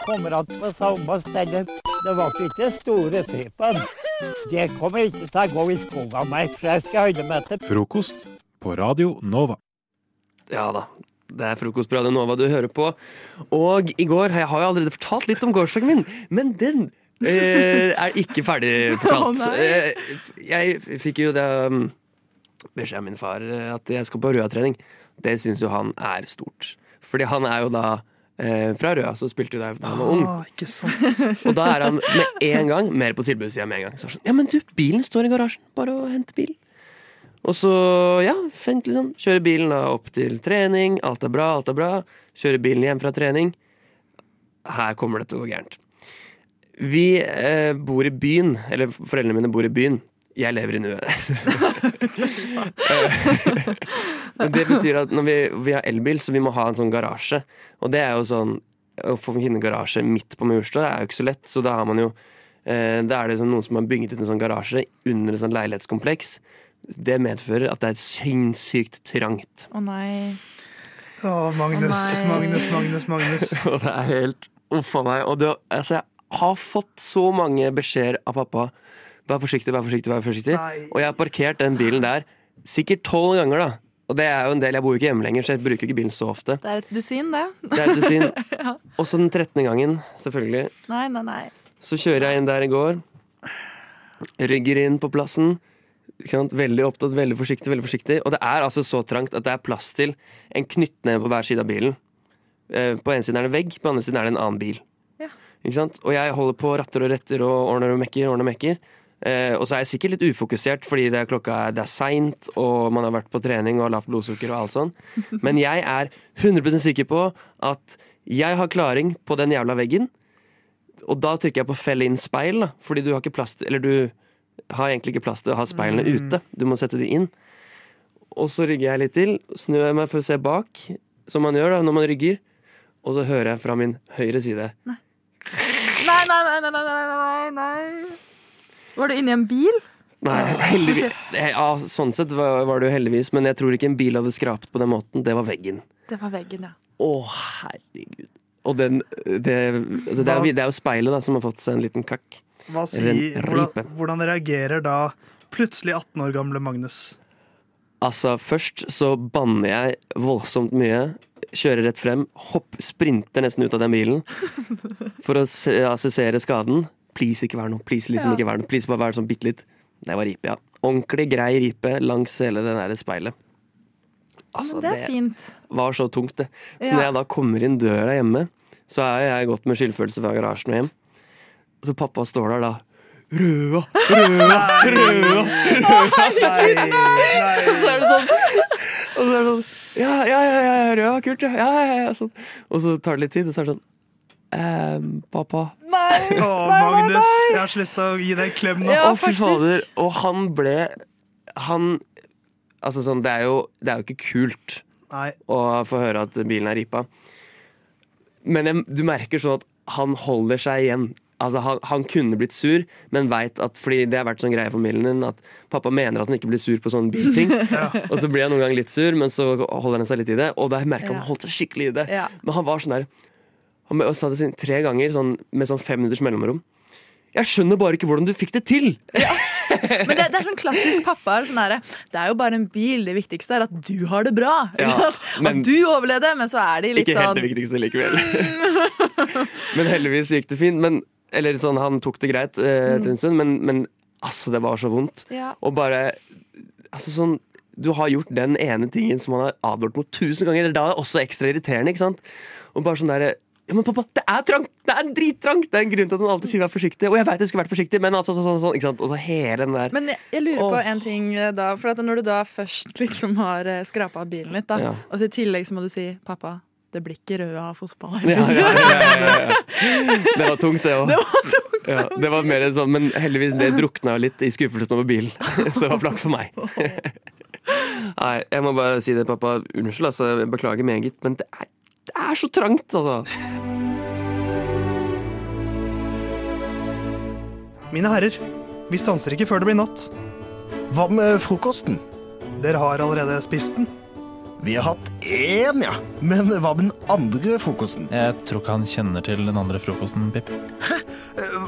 Kommer att på samme sted. Det var ikke store typen. Det kommer ikke til å gå i skogen mer, for jeg skal holde meg til Frokost på Radio Nova. Ja da. Det er frokost på Radio Nova du hører på. Og i går Jeg har jo allerede fortalt litt om gårsdagen min, men den eh, er ikke ferdig fortalt. Oh. Eh, jeg fikk jo det um, beskjed av min far at jeg skal på Røa-trening. Det syns jo han er stort. Fordi han er jo da eh, fra Røa, så spilte jo da han var ung. Ah, ikke sant. Og da er han med en gang mer på tilbudssida med en gang. Så er sånn, ja, men du, bilen står i garasjen. Bare å hente bilen. Og så, ja, fint liksom. Kjøre bilen da opp til trening. Alt er bra, alt er bra. Kjøre bilen hjem fra trening. Her kommer det til å gå gærent. Vi eh, bor i byen, eller foreldrene mine bor i byen. Jeg lever i nuet. Men det betyr at når vi, vi har elbil, så vi må ha en sånn garasje. Og det er jo sånn Å få finne garasje midt på Majorstua er jo ikke så lett, så da har man jo eh, Da er det sånn noen som har bygget ut en sånn garasje under et sånn leilighetskompleks. Det medfører at det er sinnssykt trangt. Å nei. Å, Magnus, oh. Magnus, Magnus, Magnus. Og det er helt Uff a meg. Og det, altså, jeg har fått så mange beskjeder av pappa. Vær forsiktig, vær forsiktig, vær forsiktig. Nei. Og jeg har parkert den bilen der sikkert tolv ganger, da. Og det er jo en del, jeg bor jo ikke hjemme lenger, så jeg bruker ikke bilen så ofte. Det er et dusin, det. Det er et dusin. Ja. Og så den trettende gangen, selvfølgelig, Nei, nei, nei. så kjører jeg inn der i går. Rygger inn på plassen. Ikke sant? Veldig opptatt, veldig forsiktig, veldig forsiktig. Og det er altså så trangt at det er plass til en knyttneve på hver side av bilen. Eh, På ene siden er det vegg, på andre siden er det en annen bil. Ja. Ikke sant? Og jeg holder på, ratter og retter og ordner og mekker, ordner og mekker. Eh, og så er jeg sikkert litt ufokusert fordi det er klokka det er seint, og man har vært på trening og lavt blodsukker og alt sånn. Men jeg er 100% sikker på at jeg har klaring på den jævla veggen. Og da trykker jeg på fell inn speil, da, fordi du har ikke plass til Eller du har egentlig ikke plass til å ha speilene Mm. ute. Du må sette de inn. Og så rygger jeg litt til, snur jeg meg for å se bak, som man gjør da når man rygger. Og så hører jeg fra min høyre side Nei, nei, nei, nei, nei, nei, nei, nei. Var du inni en bil? Nei, heldigvis Ja, sånn sett var, det jo heldigvis, men jeg tror ikke en bil hadde skrapt på den måten. Det var veggen. Det var veggen, ja. Å, herregud. Og den det, det, det, er, det er jo speilet da som har fått seg en liten kakk. Hva sier, en hvordan, hvordan reagerer da plutselig 18 år gamle Magnus? Altså, først så banner jeg voldsomt mye. Kjører rett frem. Hopp, sprinter nesten ut av den bilen for å se, assessere skaden. Please, ikke vær noe. Please, liksom Ja. ikke vær noe. Please, bare vær sånn bitte litt. Det var ripe, ja. Ordentlig grei ripe langs hele det der speilet. Altså, det er fint. var så tungt, det. Så Ja. når jeg da kommer inn døra hjemme, så er jeg gått med skyldfølelse fra garasjen og hjem. Så pappa står der da. Røa, røa, røa. Og så er det sånn Og så er det sånn Ja, ja, ja, ja røa, kult, ja. ja, ja, ja sånn. Og så tar det litt tid, og så er det sånn ehm, Pappa. Å, Magnus, jeg har så lyst til å gi deg en klem nå. Å, fy fader. Og han ble Han Altså sånn, det er jo, det er jo ikke kult Nei. å få høre at bilen er ripa. Men jeg, du merker sånn at han holder seg igjen. Altså, han, han kunne blitt sur, men veit at fordi det har vært sånn greie i familien din at pappa mener at han ikke blir sur på sånne bilting. Ja. Og så blir han noen ganger litt sur, men så holder han seg litt i det. Og da merker jeg Ja. han holdt seg skikkelig i det. Ja. Men han var sånn der Han sa det sånn tre ganger sånn, med sånn fem minutters mellomrom. Jeg skjønner bare ikke hvordan du fikk det til! Men det, det er sånn klassisk pappa. Sånn her, det er jo bare en bil. Det viktigste er at du har det bra. Ja, men- at du overlevde, men så er de litt Ikke helt sånn det viktigste likevel. men heldigvis gikk det fint. Men, eller sånn, han tok det greit eh, etter en stund, men, men altså, det var så vondt. Ja. Og bare Altså sånn Du har gjort den ene tingen som han har advart mot tusen ganger. Da er det også ekstra irriterende, ikke sant? Og bare sånn derre Ja, men pappa, det er trangt! Det er drittrangt! Det er en grunn til at han alltid sier vær forsiktig. Og jeg vet jeg skulle vært forsiktig, men altså sånn, sånn, sånn, ikke sant? Og så hele den der Men jeg, jeg lurer på Åh. en ting eh, da. For at når du da først liksom har skrapa av bilen litt, da, Ja. og så i tillegg så må du si 'pappa, det blir ikke rød av fotball'. ja, ja, ja, ja, ja. Det var tungt, det òg. Det var tungt. Ja, det var mer sånn, men heldigvis det drukna litt i skuffelsen over bilen. Så det var flaks for meg. Nei, jeg må bare si det, pappa. Unnskyld, altså. Jeg beklager meget, men det er, det er så trangt, altså. Mine herrer, vi stanser ikke før det blir natt. Hva med frokosten? Dere har allerede spist den. Vi har hatt én, ja. Men hva med den andre frokosten? Jeg tror ikke han kjenner til den andre frokosten, Pip. Hæ?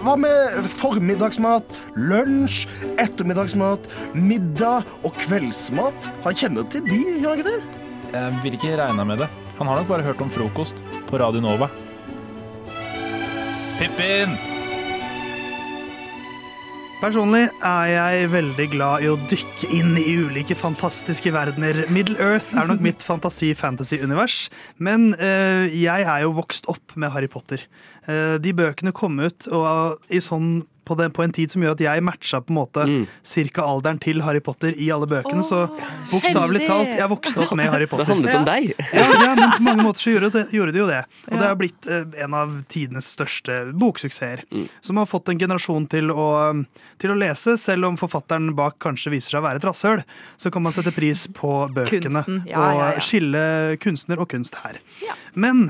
Hva med formiddagsmat, lunsj, ettermiddagsmat, middag og kveldsmat? Han kjenner til de, gjør han ikke det? Jeg vil ikke regne med det. Han har nok bare hørt om frokost på Radio Nova. Pippin! Personlig er jeg veldig glad i å dykke inn i ulike fantastiske verdener. Middle Earth er nok mitt fantasi-fantasy-univers, men uh, jeg er jo vokst opp med Harry Potter. Uh, de bøkene kom ut og i sånn, på, den, på en tid som gjør at jeg matcha på en måte cirka alderen til Harry Potter i alle bøkene. så bokstavelig talt, jeg vokste opp med Harry Potter. Det handlet om deg. Ja, ja, men på mange måter så gjorde det, gjorde det jo det. Og det har blitt eh, en av tidenes største boksuksesser. Som har fått en generasjon til å, til å lese, selv om forfatteren bak kanskje viser seg å være et rasshøl. Så kan man sette pris på bøkene Kunsten. Ja, ja, ja. og skille kunstner og kunst her. Men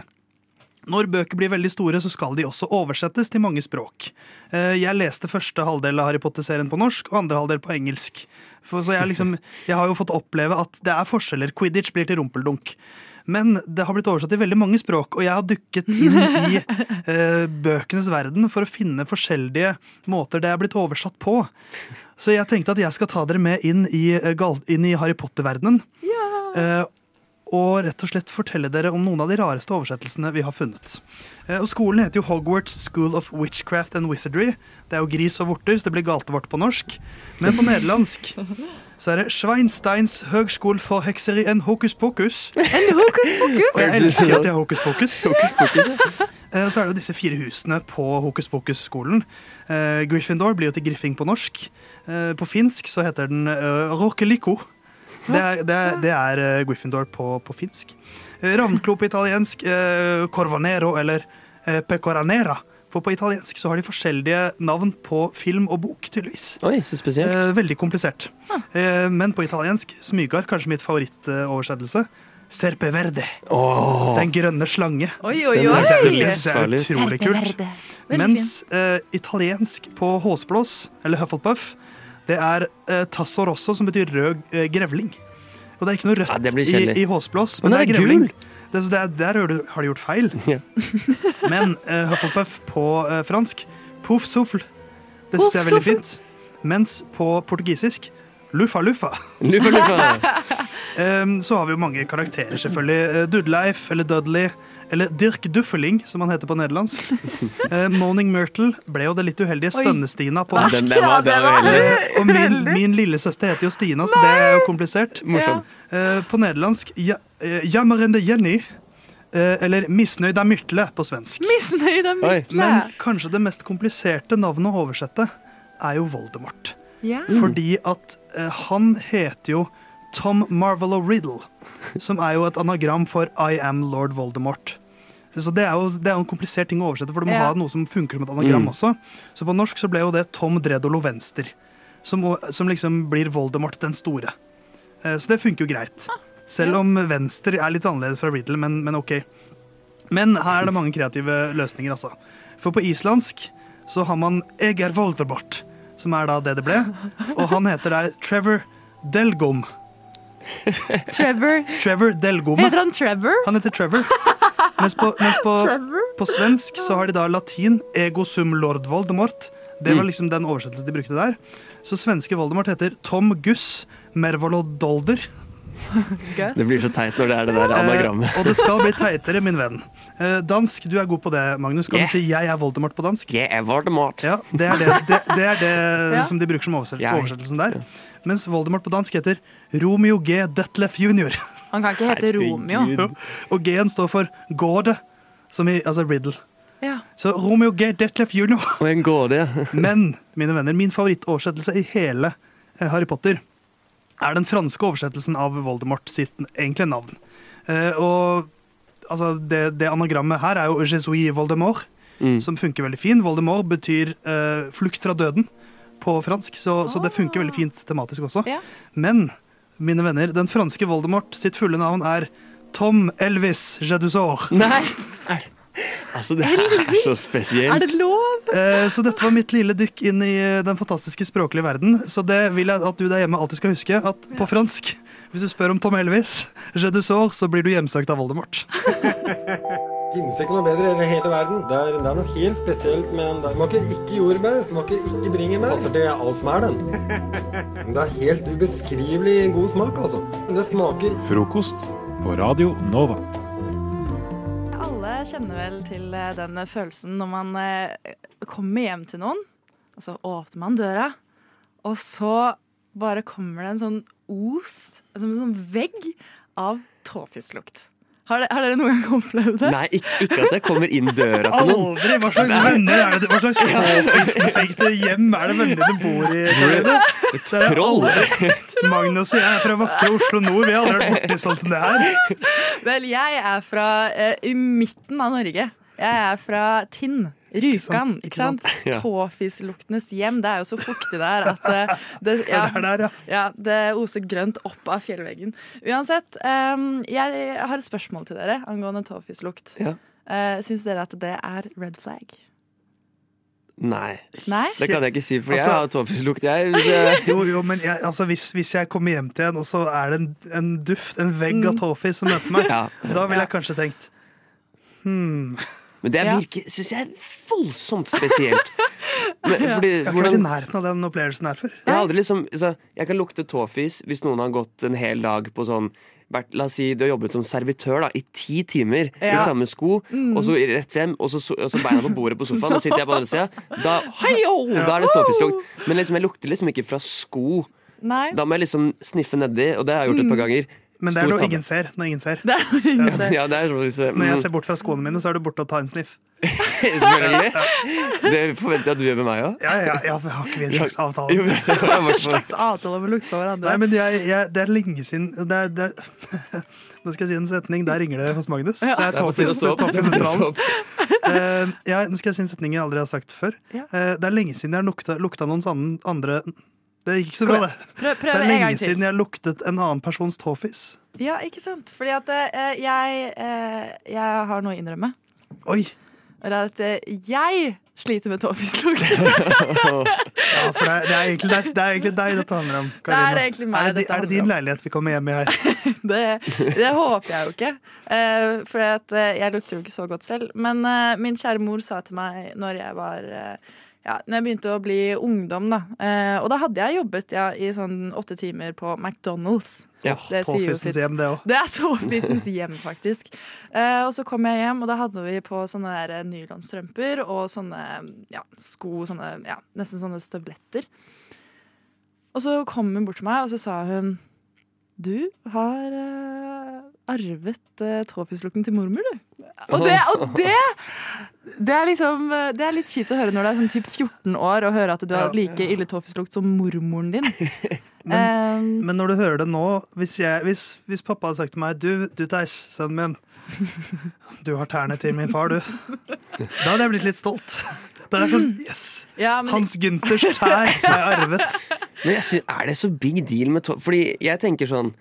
når bøker blir veldig store, så skal de også oversettes til mange språk. Eh, Jeg leste første halvdel av Harry Potter-serien på norsk og andre halvdel på engelsk. For, så jeg, liksom, jeg har jo fått oppleve at det er forskjeller. Quidditch blir til rumpeldunk. Men det har blitt oversatt til veldig mange språk, og jeg har dukket inn i eh, bøkenes verden for å finne forskjellige måter det er blitt oversatt på. Så jeg tenkte at jeg skal ta dere med inn i, eh, inn i Harry Potter-verdenen. Eh, og rett og slett fortelle dere om noen av de rareste oversettelsene vi har funnet. Eh, Og Skolen heter jo Hogwarts School of Witchcraft and Wizardry. Det er jo gris og vorter, så det blir galtevort på norsk. Men på nederlandsk så er det Schweinsteins Høgskol for hekseri en hokus pokus. En hokus pokus? Og jeg elsker at de har hokus pokus. Eh, Så er det jo disse fire husene på hokus pokus-skolen. Eh, Gryffindor blir jo til Griffing på norsk. Eh, På finsk så heter den uh, Rokeliko. Det er, det er, det er eh, Gryffindor på, på finsk. Eh, Ravnklo på italiensk, eh, Corvanero eller Pecoranera. For på italiensk så har de forskjellige navn på film og bok, tydeligvis. Oi, så spesielt. Eh, veldig komplisert. Eh, men på italiensk, Smygar, kanskje mitt favorittoversettelse, Serpe verde. Oh. Den grønne slange. Oi, oi, oi. Det er- er utrolig kult. Mens eh, italiensk på håsblås, eller Hufflepuff, det er eh, Tasso Rosso, som betyr rød eh, grevling. Og det er ikke noe rødt Ja, i, i håsblås, Men men, det er er grevling. Det, det er, der har du- har de gjort feil. Men eh, Hufflepuff på eh, fransk, pouf souffle, det syns jeg er veldig fint. Mens på portugisisk, luffa luffa. Luffa, luffa. um, så har vi jo mange karakterer, selvfølgelig. Eh, Dudleif eller Dudley. Eller Dirk Duffeling, som han heter på nederlandsk. Eh, Moaning Myrtle ble jo det litt uheldige. Stønne-Stina på norsk. den- den var- den var uheldig. Eh, og min, min lillesøster heter jo Stina, så det er jo komplisert. Morsomt. Eh, på nederlandsk ja, eh, Jammerende Jenny. eh, Eller er Myrtle på svensk. Misnøyd er Myrtle. Men kanskje det mest kompliserte navnet å oversette er jo Voldemort. Yeah. Fordi at eh, han heter jo Tom Marvolo Riddle, som er jo et anagram for I am Lord Voldemort. Så det er jo det er jo en komplisert ting å oversette, for du må Ja. ha noe som funker som et anagram Mm. også. Så på norsk så ble jo det Tom Dredolo Venster, som, som liksom blir Voldemort den store. Eh, Så det funker jo greit. Selv om Venstre er litt annerledes fra Riddle, men, men OK. Men her er det mange kreative løsninger, altså. For på islandsk så har man Eger Voldemort, som er da det det ble. Og han heter der Trevor Delgom. Trevor. Trevor Delgome. Heter han Trevor? Han heter Trevor. Mens på, mens på, Trevor? på svensk så har de da latin ego sum lord Voldemort. Det var Mm. liksom den oversettelsen de brukte der. Så svenske Voldemort heter Tom Guss Mervolodolder. Det blir så teit når det er det der anagrammet. Eh, og det skal bli teitere, min venn. Eh, dansk, du er god på det, Magnus. Kan Yeah. du si 'jeg er Voldemort' på dansk? Jeg er Voldemort. Ja, det er det, det, det, er det Ja. som de bruker som oversett, Jeg. oversettelsen der. Mens Voldemort på dansk heter Romeo G. Detlef jr. Han kan ikke hete Romeo. Og G-en står for Gårde. Som i altså Riddle. Ja. Så Romeo G. Detlef jr. Og en gårde, ja. Men, mine venner, min favorittoversettelse i hele eh, Harry Potter er den franske oversettelsen av Voldemort sitt egentlige navn. Eh, og altså, det, det anagrammet her er jo Jesui Voldemort, Mm. som funker veldig fint. Voldemort betyr eh, flukt fra døden på fransk, så, så det funker veldig fint tematisk også. Ja. Men, mine venner, den franske Voldemort sitt fulle navn er Tom Elvis Jedusor. Nei! Altså, det er så spesielt. Er det lov? Eh, Så dette var mitt lille dykk inn i eh, den fantastiske språklige verden. Så det vil jeg at du der hjemme alltid skal huske, at på fransk, hvis du spør om Tom Elvis, Jedusor, så blir du hjemsøkt av Voldemort. Finnes ikke noe bedre i hele verden. Det er, det er noe helt spesielt, men det smaker ikke jordbær, smaker ikke bringebær. Passer til alt som er den. Men det er helt ubeskrivelig god smak, altså. Det smaker Frokost på Radio Nova. Alle kjenner vel til eh, den følelsen når man eh, kommer hjem til noen, og så åpner man døra, og så bare kommer det en sånn os, som en sånn vegg av tåfislukt. Har, dere- har dere noen gang opplevd det? Nei, ikke, ikke at jeg kommer inn døra til noen. Aldri! Hva slags venner er det? Hva slags påfiskbefekte hjem er det vennene dine bor i? Troll. Magnus og jeg er fra vakre Oslo nord. Vi har aldri vært borti sånn som det her. Vel, jeg er fra uh, i midten av Norge. Jeg er fra Tinn. Rjukan, ikke sant? sant? Ja. Tåfisluktenes hjem. Det er jo så fuktig der at eh, det, ja, Det er der, ja. ja, det oser grønt opp av fjellveggen. Uansett, um, jeg har et spørsmål til dere angående tåfislukt. Ja. Uh, Syns dere at det er red flag? Nei. Nei? Det kan jeg ikke si, for jeg Altså- har tåfislukt, jeg. Det- Jo, jo, men jeg, altså, hvis, hvis jeg kommer hjem til en, og så er det en, en duft, en vegg av tåfis som møter meg, Ja. da ville jeg kanskje tenkt hmm. Men det Ja. virker, syns jeg, er voldsomt spesielt. Men, Ja. fordi, Jeg har ikke vært i nærheten av den opplevelsen her før. Jeg, liksom, jeg kan lukte tåfis hvis noen har gått en hel dag på sånn vært, La oss si du har jobbet som servitør da, i ti timer i samme sko, Mm. og så rett frem, og så, og så beina på bordet på sofaen, og sitter jeg på andre sida. Da, da er det tåfislukt. Men liksom, jeg lukter liksom ikke fra sko. Nei. Da må jeg liksom sniffe nedi, og det har jeg gjort et par Mm. ganger. Men det er noe ingen ser. Når ingen ser. Det er noe ingen ser. Ja, det er faktisk, Når jeg ser bort fra skoene mine, så er du borte og tar en sniff. Selvfølgelig. Det forventer jeg at du gjør med meg òg. Ja, ja, ja, vi har ikke vi en slags avtale? Jo, for. slags avtale om å lukte på hverandre. Nei, men jeg, jeg, det er lenge siden det er, det er, Nå skal jeg si en setning. Der ringer det hos Magnus. Ja. Det er. Tåfis-sentralen. uh, ja, nå skal jeg si en setning jeg aldri har sagt før. Eh, det er lenge siden jeg har lukta, lukta noens andre Det gikk ikke så bra, det. Prøv, prøv det er en lenge siden jeg luktet en annen persons tåfis. Ja, ikke sant? Fordi at eh, jeg, eh, jeg har noe å innrømme. Oi! Og det er at eh, jeg sliter med tåfislukt. Ja, for det er, det, er egentlig, det, er, det er egentlig deg dette handler om. Karina. Det er egentlig meg er, det, di- dette er det handler din om. leilighet vi kommer hjem i her? Det, det håper jeg jo ikke. Eh, for at, eh, jeg lukter jo ikke så godt selv. Men eh, min kjære mor sa til meg når jeg var eh, ja, når jeg begynte å bli ungdom, da. Eh, og da hadde jeg jobbet ja, i sånn åtte timer på McDonald's. Ja, Det Tåfisens hjem, det òg. Det er tåfisens hjem, faktisk. Eh, og så kom jeg hjem, og da hadde vi på sånne der eh, nylonstrømper og sånne ja, sko, sånne, ja, nesten sånne støvletter. Og så kom hun bort til meg, og så sa hun Du har eh, arvet eh, tåfislukten til mormor, du. Og det, og det det er liksom Det er litt kjipt å høre når du er sånn typ 14 år og høre at du har like ille tåfislukt som mormoren din. Men, men når du hører det nå Hvis, jeg, hvis, hvis pappa hadde sagt til meg Du, du Theis, sønnen min. Du har tærne til min far, du. Da hadde jeg blitt litt stolt. Da er sånn Yes! Ja, men- Hans Gunters tær har jeg arvet. Men jeg synes, er det så big deal med tå... Fordi jeg tenker sånn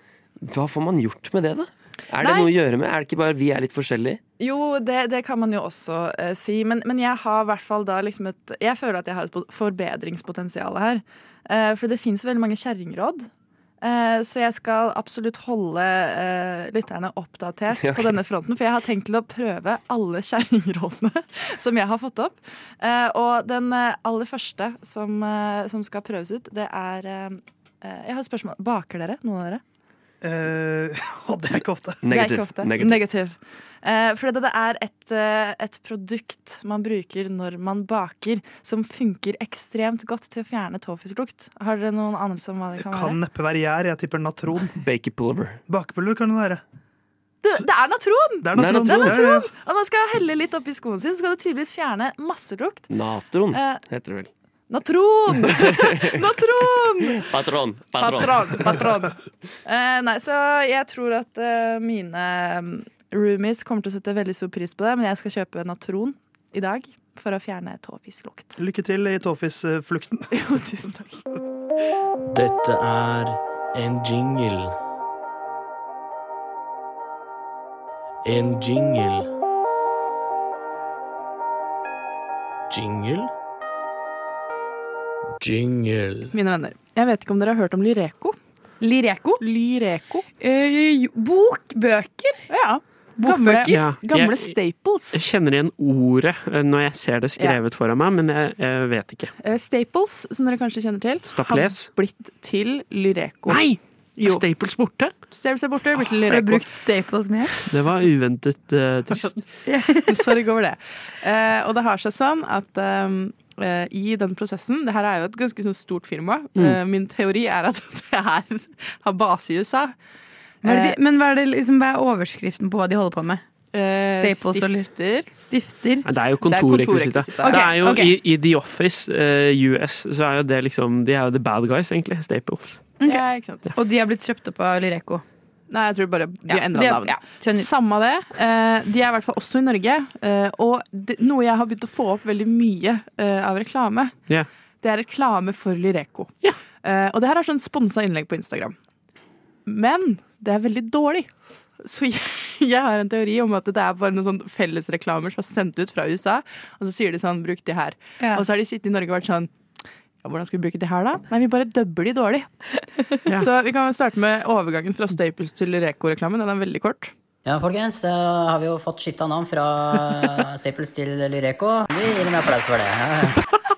Hva får man gjort med det, da? Er det Nei. noe å gjøre med? Er det ikke bare vi er litt forskjellige? Jo, det, det kan man jo også uh, si, men, men jeg har i hvert fall da liksom et Jeg føler at jeg har et forbedringspotensial her. Uh, for det fins veldig mange kjerringråd. Eh, så jeg skal absolutt holde uh, lytterne oppdatert okay. på denne fronten. For jeg har tenkt til å prøve alle kjerringrådene som jeg har fått opp. Uh, og den aller første som, som skal prøves ut, det er Jeg har et spørsmål. Baker dere, noen av dere? Eh, og det er ikke ofte. Det er ikke ofte. Negativ. Eh, for det, det er et, uh, et produkt man bruker når man baker, som funker ekstremt godt til å fjerne tåfislukt. Har dere noen anelse om hva det kan, Kan være? neppe være gjær. Jeg tipper natron. Bakepulver. Bakepulver kan det være. Det, det er natron! Det er natron. Det er natron. Ja, ja, Og man skal helle litt oppi skoen sin, så skal det tydeligvis fjerne masse lukt. Natron Eh, heter det vel. Natron! natron! Patron. Patron. patron. Eh, nei, så jeg tror at uh, mine mm, roomies kommer til å sette veldig stor pris på det, men jeg skal kjøpe natron i dag for å fjerne tåfislukt. Lykke til i tåfisflukten. Jo, tusen takk. Dette er en jingle. En jingle. Jingle? Jingle. Mine venner, jeg vet ikke om dere har hørt om Lireko? Lireko? Lireko. Eh, bokbøker? Ja. Gamle? Ja, gamle jeg- staples. Jeg kjenner igjen ordet eh, når jeg ser det skrevet foran meg, men jeg, jeg vet ikke. Eh, Staples, som dere kanskje kjenner til, Staples. har blitt til Lyreko. Nei! Jo. Staples borte? Staples er borte, blitt til Har du brukt Staples mye? Det var uventet uh, trist. Sorry over det. Eh, og det har seg sånn at um, i den prosessen Det her er jo et ganske sånn stort firma. Mm. Eh, min teori er at det her har base i USA. Hva er det Eh, de, men hva er, det, liksom, hva er overskriften på hva de holder på med? Staples Staples og stifter. Stifter? Det er jo kontorrekvisitt. okay, Det er jo Ok, ok. i, i The Office uh, US, så er jo det liksom De er jo the bad guys, egentlig. Staples. Okay. Ja, ikke sant. Og de har blitt kjøpt opp av Lireko? Nei, jeg tror bare de har Ja, endra navn. ja. Samme det. Eh, de er i hvert fall også i Norge. Eh, og det, noe jeg har begynt å få opp veldig mye eh, av reklame, yeah. det er reklame for Lireko. Eh, og det her er sånn sponsa innlegg på Instagram. Men det er veldig dårlig. Så jeg, jeg har en teori om at det er bare noen sånn fellesreklamer som er sendt ut fra USA, og så sier de sånn 'bruk de her'. Ja. Og så har de sittet i Norge og vært sånn ja, hvordan skal vi bruke de her, da? Nei, vi bare dubber de dårlig. Så vi kan starte med overgangen fra Staples til Reko-reklamen. Den er veldig kort. Ja, folkens, da har vi jo fått skifta navn fra Staples til Lyreco. Vi gir dem applaus for det.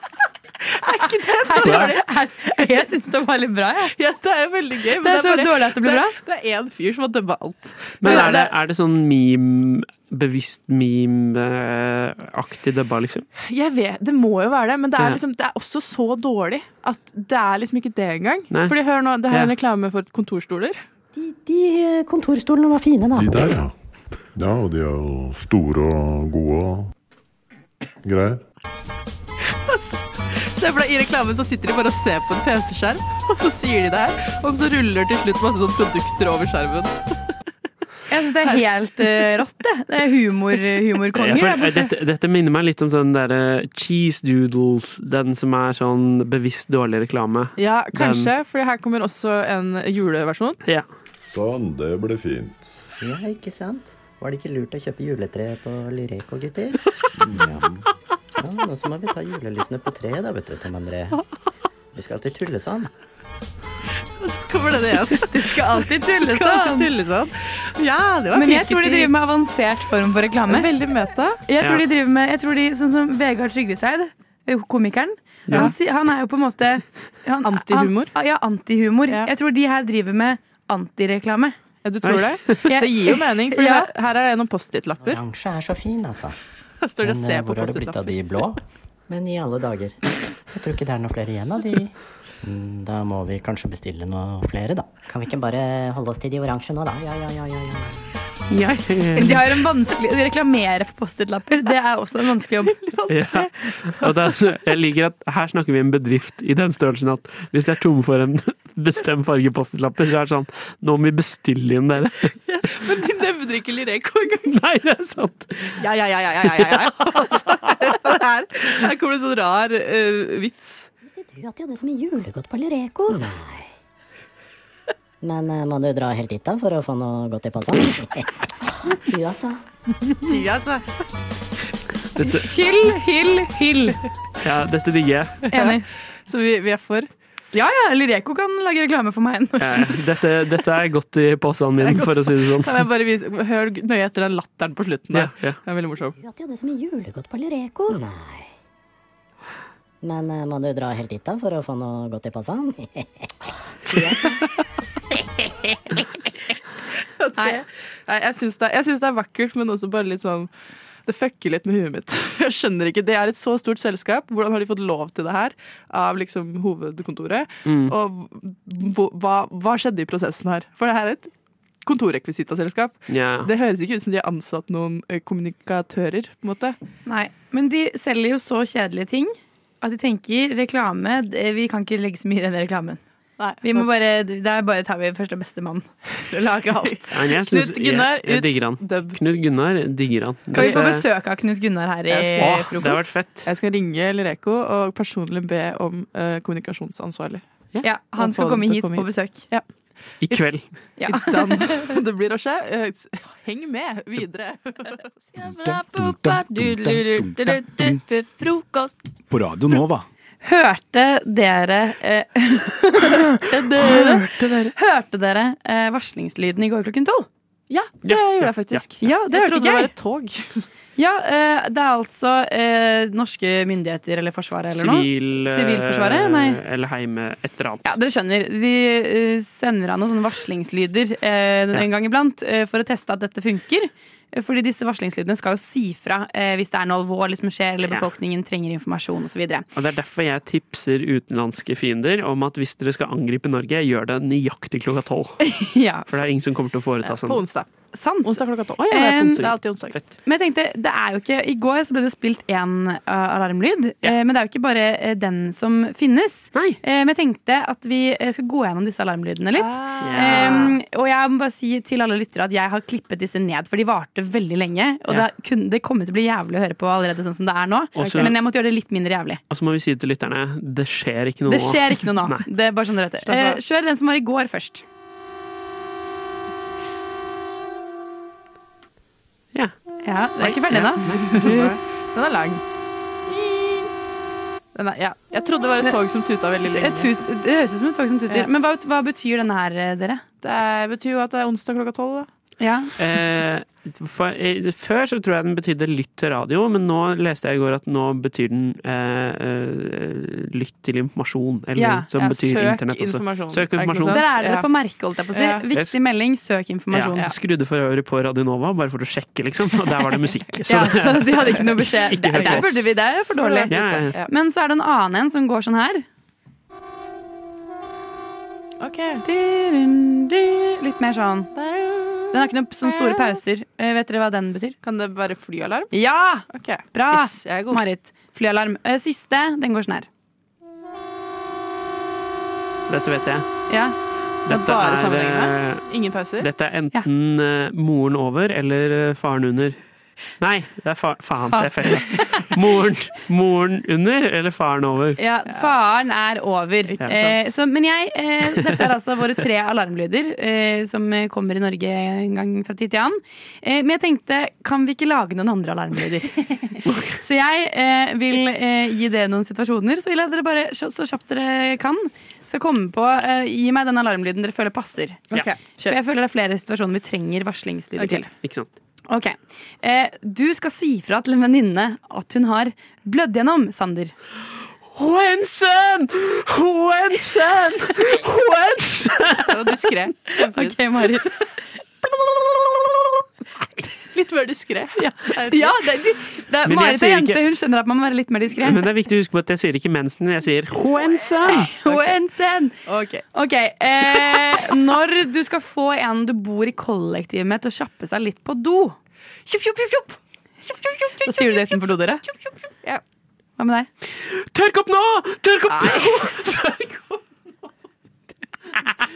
Jeg syns det var litt bra, jeg. Ja, det er veldig gøy. men Det er så bare- dårlig at det blir bra. Det er én fyr som har dømt alt. Men er det, er det sånn meme Bevisst meme-aktig dubba, liksom? Jeg vet, Det må jo være det, men det er, liksom, det er også så dårlig at det er liksom ikke det engang. Nei. Fordi hør nå, Det her er en reklame for kontorstoler. De kontorstolene var fine, da. De der, ja. Ja, og de er jo store og gode og greier. Se for deg, I reklamen så sitter de bare og ser på en PC-skjerm, og så sier de det her. Og så ruller til slutt masse sånn produkter over skjermen. Jeg syns det er helt uh, rått, det. Det er humor, humorkonger. Ja, for, der dette, dette minner meg litt om sånn derre cheese doodles, den som er sånn bevisst dårlig reklame. Ja, kanskje, for her kommer også en juleversjon. Ja. Sånn, det ble fint. Ja, ikke sant? Var det ikke lurt å kjøpe juletre på Lyreco, gutter? Ja. ja, nå så må vi ta julelysene på treet da, vet du, Tom André. Vi skal alltid tulle sånn. Og så kommer det igjen. Du skal alltid tulle sånn. skal alltid sånn. tulle sånn. Ja, det var Men jeg tror de driver med avansert form for reklame. Veldig møte. Jeg tror Ja. de driver med, jeg tror de, Sånn som Vegard Trygveseid, komikeren. Ja. Han, han er jo på en måte han- Antihumor? Han, ja, antihumor. Jeg tror de her driver med antireklame. Ja, du tror det? Det gir jo mening, for Ja. her, her er det noen Post-It-lapper. Oransje er så fin, altså. Står det og ser eh, på hvor har det blitt av de blå? Men i alle dager. Jeg tror ikke det er noe flere igjen av de. Mm, Da må vi kanskje bestille noe flere, da. Kan vi ikke bare holde oss til de oransje nå, da? Ja, ja, ja, ja. ja. Ja, De har en vanskelig Å reklamere for Post-It-lapper, det er også en vanskelig jobb. Ja. Og det er, jeg liker at her snakker vi en bedrift i den størrelsen at hvis de er tomme for en bestemt farge Post-It-lapper, så er det sånn Nå må vi bestille inn dere. Men de nevner ikke Lireko engang. Nei, det er sant. Ja, ja, ja, ja, ja, ja, ja. Altså, her, her kommer det sånn rar uh, vits. Du at de hadde så mye julegodt på Lireco? Nei. Men uh, må du dra helt dit da for å få noe godt i posen? Du, altså. Du, altså. Dette, Hyll, hyll, hyll. ja, dette digger jeg. Enig. Så vi, vi er for. Ja, ja, Lireko kan lage reklame for meg. Eh. Dette, dette er godt i posen min, for å si det sånn. Kan jeg bare vise, hør nøye etter den latteren på slutten. Ja, ja. Det er veldig morsom. Ja, de hadde så mye julegodt på Lireko. Nei. Men uh, må du dra helt dit da for å få noe godt i posen? Nei, Nei jeg syns det, det er vakkert, men også bare litt sånn det fucker litt med huet mitt. Jeg skjønner ikke, Det er et så stort selskap. Hvordan har de fått lov til det her av liksom hovedkontoret? Mm. Og hva, hva skjedde i prosessen her? For det her er et kontorrekvisitaselskap. Yeah. Det høres ikke ut som de har ansatt noen eh, kommunikatører, på en måte. Nei, men de selger jo så kjedelige ting at de tenker reklame det- Vi kan ikke legge så mye i den reklamen. Vi må bare, Der bare tar vi første og beste mann til å lage alt. Nei, jeg synes- Knut Gunnar, jeg, jeg digger han. Knut Gunnar digger han. Kan vi få besøk av Knut Gunnar her i skal- frokost? det har vært fett. Jeg skal ringe Lireko og personlig be om uh, kommunikasjonsansvarlig. Ja, han Og skal komme hit, komme hit på besøk. Ja. I kveld. Ja. It's done. det blir å skje. Eh, Heng med videre. På Radio Nova. Hørte dere eh, Hørte dere, hørte dere eh, varslingslyden i går klokken tolv? Ja, det gjorde jeg faktisk. Ja, det Jeg hørte trodde ikke det var et tog. Ja, eh, det er altså eh, norske myndigheter eller Forsvaret eller. Sivil, noe. Sivilforsvaret? Nei. Eller heime, et eller annet. Ja, dere skjønner. De eh, sender av noen sånne varslingslyder eh, en gang iblant eh, for å teste at dette funker. Eh, Fordi disse varslingslydene skal jo si fra eh, hvis det er noe alvorlig som skjer, eller Ja. befolkningen trenger informasjon osv. Det er derfor jeg tipser utenlandske fiender om at hvis dere skal angripe Norge, gjør det nøyaktig klokka tolv. ja. For det er ingen som kommer til å foreta seg På noe. onsdag. Sant. Onsdag klokka tolv. Å, ja, er onsdag. Det er alltid onsdag. Fett. Men jeg tenkte, det er jo ikke I går så ble det spilt én uh, alarmlyd, eh, men det er jo ikke bare uh, den som finnes. Eh, men jeg tenkte at vi eh, skal gå gjennom disse alarmlydene litt. Ah. Yeah. Um, og jeg må bare si til alle lyttere at jeg har klippet disse ned, for de varte veldig lenge. Og yeah. det, kun, det kommer til å bli jævlig å høre på allerede sånn som det er nå. Også- men jeg måtte gjøre det litt mindre jævlig. Og så må vi si det til lytterne det skjer ikke noe Det skjer ikke noe nå. Det er bare sånn det heter. Eh, kjør den som var i går, først. Ja. Den Det er ikke ferdig ennå. Den er lang. Den er, ja. Jeg trodde det var et tog som tuta veldig lenge. Tut, det høres ut som et tog som tuter. Ja. Men hva, hva betyr denne her, eh, dere? Det betyr jo at det er onsdag klokka tolv. Ja. Eh, for, eh, før så tror jeg den betydde lytt til radio, men nå leste jeg i går at nå betyr den eh, eh, lytt til informasjon. Eller Ja, som ja, betyr søk internett også. informasjon. Søk det informasjon. Der er dere Ja. på merket, holdt jeg på å si. Ja. Viktig melding, søk informasjon. Ja, skrudde for øvrig på Radio Nova, bare for å sjekke, liksom. Og der var det musikk. Ja, så de hadde ikke noe beskjed. Ikke Der, der burde vi, det er for dårlig. Ja, ja, ja. Men så er det en annen en som går sånn her. Ok. Litt mer sånn. Den har ikke noen sånne store pauser. Eh, Vet dere hva den betyr? Kan det være flyalarm? Ja! Ok. Bra! Yes, jeg er god. Marit. Flyalarm. Eh, Siste, den går sånn her. Dette vet jeg. Ja. Dette bare er, sammenhengende. eh, Ingen pauser. Dette er enten eh, moren over eller eh, faren under. Nei, det er fa faen, det er feil. Moren, moren under eller faren over? Ja, faren er over. Ja, Eh, så, men jeg eh, Dette er altså våre tre alarmlyder eh, som kommer i Norge en gang fra tid til annen. Eh, men jeg tenkte, kan vi ikke lage noen andre alarmlyder? så jeg eh, vil eh, gi det noen situasjoner, så vil jeg dere bare så, så kjapt dere kan skal komme på uh, Gi meg den alarmlyden dere føler passer. Ja, For jeg føler det er flere situasjoner vi trenger varslingslyder okay. til. Ikke sant. Ok. Eh, du skal si fra til en venninne at hun har blødd gjennom, Sander. Wensen! Wensen! Wensen! Det var diskré. Ok, Marit. Litt mer diskré. Ja, ja det, det, det, Marit er jente, hun skjønner at man må være litt mer diskré. Men det er viktig å huske på at jeg sier ikke mensen, jeg sier hoensen. Hoensen! Ok. okay. eh, Når du skal få en du bor i kollektiv med til å kjappe seg litt på do Da sier du det utenfor dodøra? Ja. Hva med deg? Tørk opp nå! Tørk opp nå!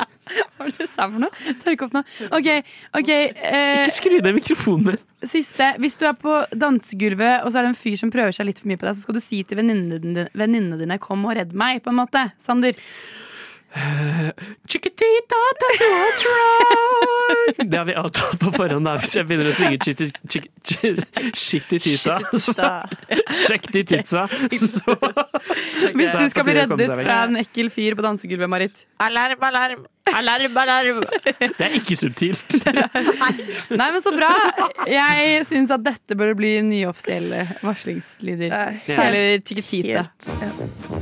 Hva var det du sa for noe? Tørk opp nå. Ok, ok eh, Ikke skru ned mikrofonen min. Siste. Hvis du er på dansegulvet, og så er det en fyr som prøver seg litt for mye på deg, så skal du si til venninnene dine, venninnene dine 'kom og redd meg', på en måte. Sander. Chickatita, tell me what's wrong Det har vi avtalt på forhånd da, hvis jeg begynner å synge chitti- chick- Shitty tita. Sjekk de titsa. Hvis du skal bli reddet fra en ekkel fyr på dansegulvet, Marit. Alarm, alarm! Alarm, alarm! Det er ikke subtilt. Nei, men så bra. Jeg syns at dette bør bli nye offisielle varslingslyder. Særlig Chiquitita. chiquitita.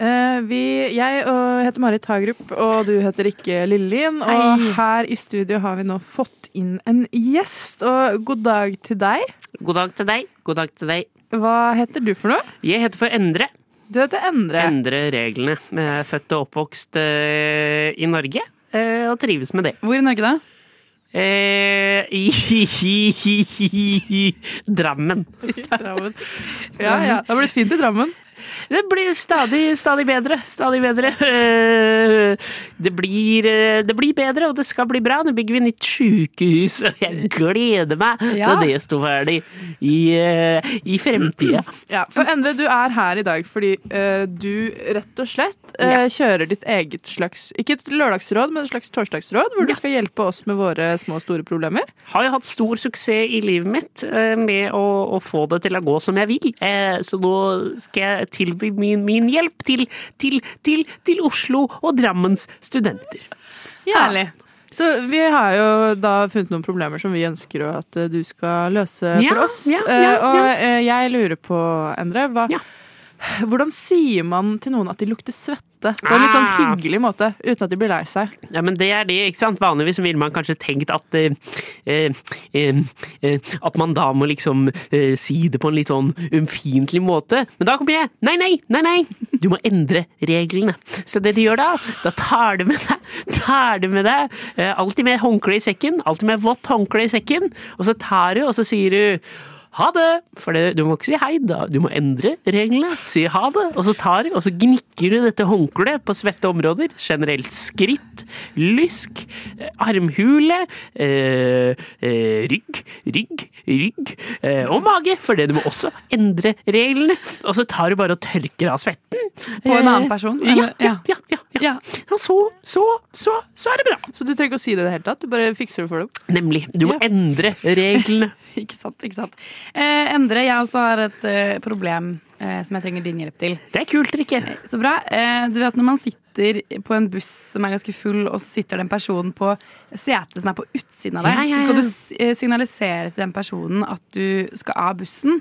Eh, vi, jeg heter Marit Hagerup, og du heter ikke Lillelien. Og her i studio har vi nå fått inn en gjest. Og god dag til deg. God dag til deg. God dag til deg. Hva heter du for noe? Jeg heter for Endre. Du heter Endre. Endre reglene. Jeg er født og oppvokst eh, i Norge, eh, og trives med det. Hvor i Norge da? Eh, i, Drammen. Drammen. Ja, ja. Det har blitt fint i Drammen. Det blir stadig, stadig bedre. Stadig bedre. Eh, Det blir, eh, det blir bedre, og det skal bli bra. Nå bygger vi nytt sykehus, og jeg gleder meg Ja. til det står ferdig i, eh, i fremtida. Ja, for Endre, du er her i dag fordi du rett og slett kjører ditt eget slags Ikke et lørdagsråd, men et slags torsdagsråd, hvor du skal hjelpe oss med våre små og store problemer. Har jo hatt stor suksess i livet mitt med å, å få det til å gå som jeg vil. Så nå skal jeg tilby min, min hjelp til, til, til, til Oslo og Drammens studenter. Herlig. Så vi har jo da funnet noen problemer som vi ønsker at eh, du skal løse Ja, for oss. ja, ja, Eh, ja. Og eh, jeg lurer på, Endre, hva, hvordan sier man til noen at de lukter svette? På en litt sånn Ah. hyggelig måte, uten at de blir lei seg. Ja, men det er det, ikke sant? Vanligvis ville man kanskje tenkt at eh, eh, eh, eh, At man da må liksom eh, si det på en litt sånn umfiendtlig måte. Men da kommer jeg. Nei, nei, nei, nei! Du må endre reglene. Så det du gjør da, da tar du med deg tar du med deg eh, alltid med håndkle i sekken. Alltid med vått håndkle i sekken. Og så tar du, og så sier du ha det! For det, du må ikke si hei, da. Du må endre reglene. Si ha det, og så tar du, og så gnikker du dette håndkleet på svette områder. Generelt skritt, lysk, eh, armhule, øh, øh, rygg, rygg, rygg øh, og mage. For det du må også endre reglene. Og så tar du bare og tørker av svetten. På en annen person? Ja, ja, ja. ja, ja. Og så, så, så, så er det bra. Så du trenger ikke å si det i det hele tatt? Du bare fikser det for dem? Nemlig. Du må endre reglene. ikke sant, ikke sant. Eh, Endre, jeg også har et eh, problem som jeg trenger din hjelp til. Det er kult, Rikke. Så bra. Eh, du vet når man sitter på en buss som er ganske full, og så sitter det en person på setet som er på utsiden av deg, Ja, ja, så skal du eh, signalisere til den personen at du skal av bussen.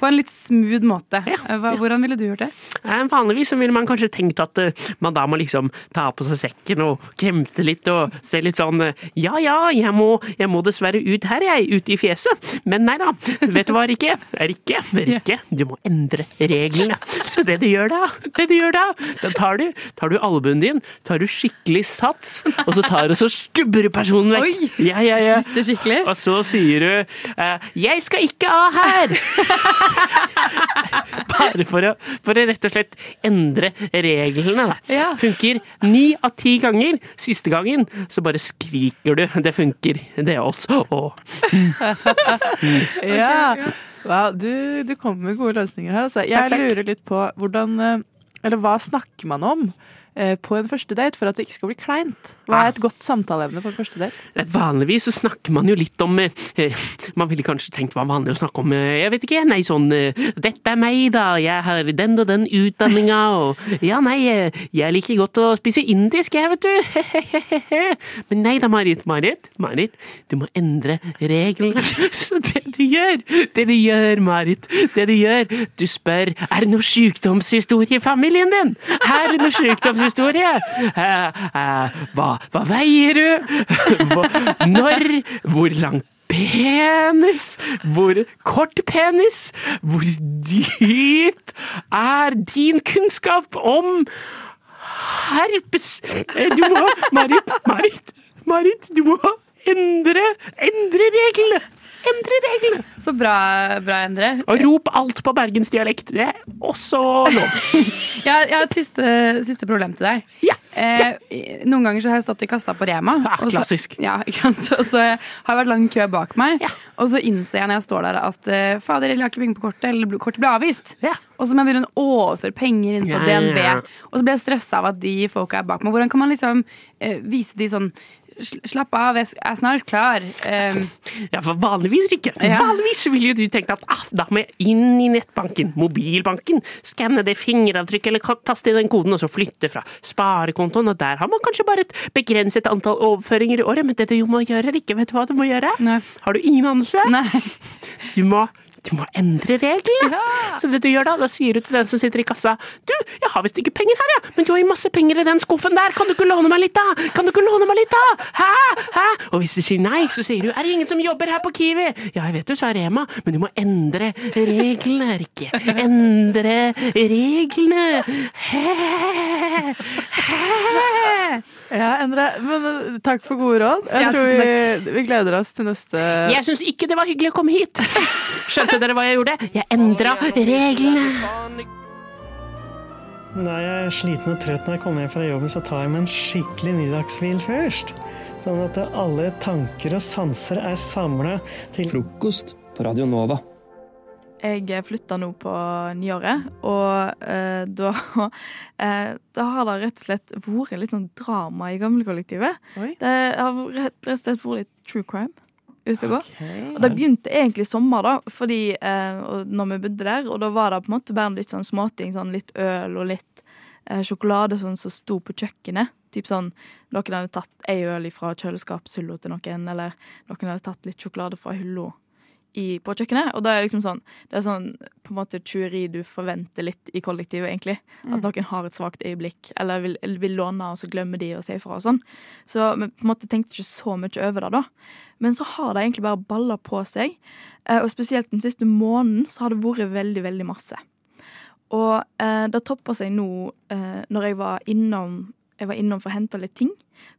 På en litt smooth måte. Eh, hvordan ville du gjort det? Eh, Vanligvis ville man kanskje tenkt at eh, man da må liksom ta på seg sekken og kremte litt og se litt sånn eh, Ja ja, jeg må, jeg må dessverre ut her, jeg. Ute i fjeset. Men nei da. Vet du hva, Rikke? Rikke, Rikke, du må endre reglene. Så det du gjør da, det du gjør da, da tar du, tar du albuen din, tar du skikkelig sats, og så tar du så skubber du personen vekk. Ja, ja, ja. Og så sier du eh, 'Jeg skal ikke av her'. Bare for å, for å rett og slett endre reglene. Da. Funker ni av ti ganger. Siste gangen så bare skriker du. Det funker, det også. Åh. Ja. Wow, du, du kommer med gode løsninger her. Altså. Jeg Takk, takk. lurer litt på hvordan eh, Eller hva snakker man om på en første date for at det ikke skal bli kleint? Hva er et godt samtaleevne på en første date? Eh, Vanligvis så snakker man jo litt om eh, eh, Man ville kanskje tenkt hva vanlig å snakke om eh, Jeg vet ikke, nei, sånn eh, 'Dette er meg, da. Jeg har den og den utdanninga', og 'Ja, nei, eh, jeg liker godt å spise indisk, jeg, vet du'. Men nei da, Marit. Marit, Marit, du må endre reglene. Så det du gjør, det du gjør, Marit, det du gjør Du spør 'Er det noe sykdomshistorie i familien din?' 'Er det noe sykdomshistorie?' Eh, eh, hva, hva veier du? Når? Hvor lang penis? Hvor kort penis? Hvor dyp er din kunnskap om herpes? Eh, Du må, Marit, Marit, Marit, du må endre, endre reglene. Endre reglene. Så bra, bra Endre. Og rop alt på bergensdialekt. Det er også lov. Jeg, har- et siste, siste problem til deg. Ja, Eh, noen ganger så har jeg stått i kassa på Rema. og så- ja, ikke sant? Og så har det vært lang kø bak meg. Og så innser jeg når jeg står der at eh, fader, jeg har ikke penger på kortet, eller kortet ble avvist. Og så må jeg begynne å overføre penger inn på Ja, ja, DNB. ja. Og så blir jeg stressa av at de folka er bak meg. Hvordan kan man liksom eh, vise de sånn slapp av, jeg er snart klar. Um, Ja, for vanligvis, Rikke. Ja. Vanligvis ville du tenkt at ah, da må jeg inn i nettbanken, mobilbanken, skanne det fingeravtrykket eller taste inn den koden, og så flytte fra sparekontoen, og der har man kanskje bare et begrenset antall overføringer i året, men det du må gjøre, Rikke, vet du hva du må gjøre? Har du ingen anelse? Du må du må endre reglene. Så det du gjør da, da sier du til den som sitter i kassa Du, jeg har visst ikke penger her, ja, men du har jo masse penger i den skuffen der. Kan du ikke låne meg litt, da? Kan du ikke låne meg litt, da? Hæ? Hæ? Og hvis de sier nei, så sier du er det ingen som jobber her på Kiwi? Ja, jeg vet du sa Rema, men du må endre reglene, Rikke. Endre reglene. Hæ? Hæ? Ja, Endre, men eh, takk for gode råd. Jeg Ja, tror vi, vi gleder oss til neste Jeg syns ikke det var hyggelig å komme hit. Skjønte dere hva jeg gjorde? Jeg endra reglene. Når jeg er sliten og trøtt når jeg kommer hjem fra jobben, så tar jeg meg en skikkelig middagshvil først. Sånn at alle tanker og sanser er samla til Frokost på Radio Nova. Jeg flytta nå på nyåret, og eh, da, eh, da har det rett og slett vært litt sånn drama i gamlekollektivet. Det har rett, rett og slett vært litt true crime ute og går. Og det begynte egentlig i sommer, da, fordi eh, når vi bodde der, og da var det på en måte bare litt sånn småting, sånn litt øl og litt eh, sjokolade sånn som sto på kjøkkenet. Typ sånn, Noen hadde tatt ei øl fra kjøleskapshylla til noen, eller noen hadde tatt litt sjokolade fra hylla på kjøkkenet. Og da er liksom sånn Det er sånn på en måte tjuveri du forventer litt i kollektivet, egentlig. At Mm. noen har et svakt øyeblikk, eller vil, vil låne, og så glemmer de å si ifra og sånn. Så vi på en måte tenkte ikke så mye over det, da. Men så har det egentlig bare balla på seg. Eh, Og spesielt den siste måneden så har det vært veldig, veldig masse. Og eh, det toppa seg nå eh, når jeg var innom jeg var innom for å hente litt ting.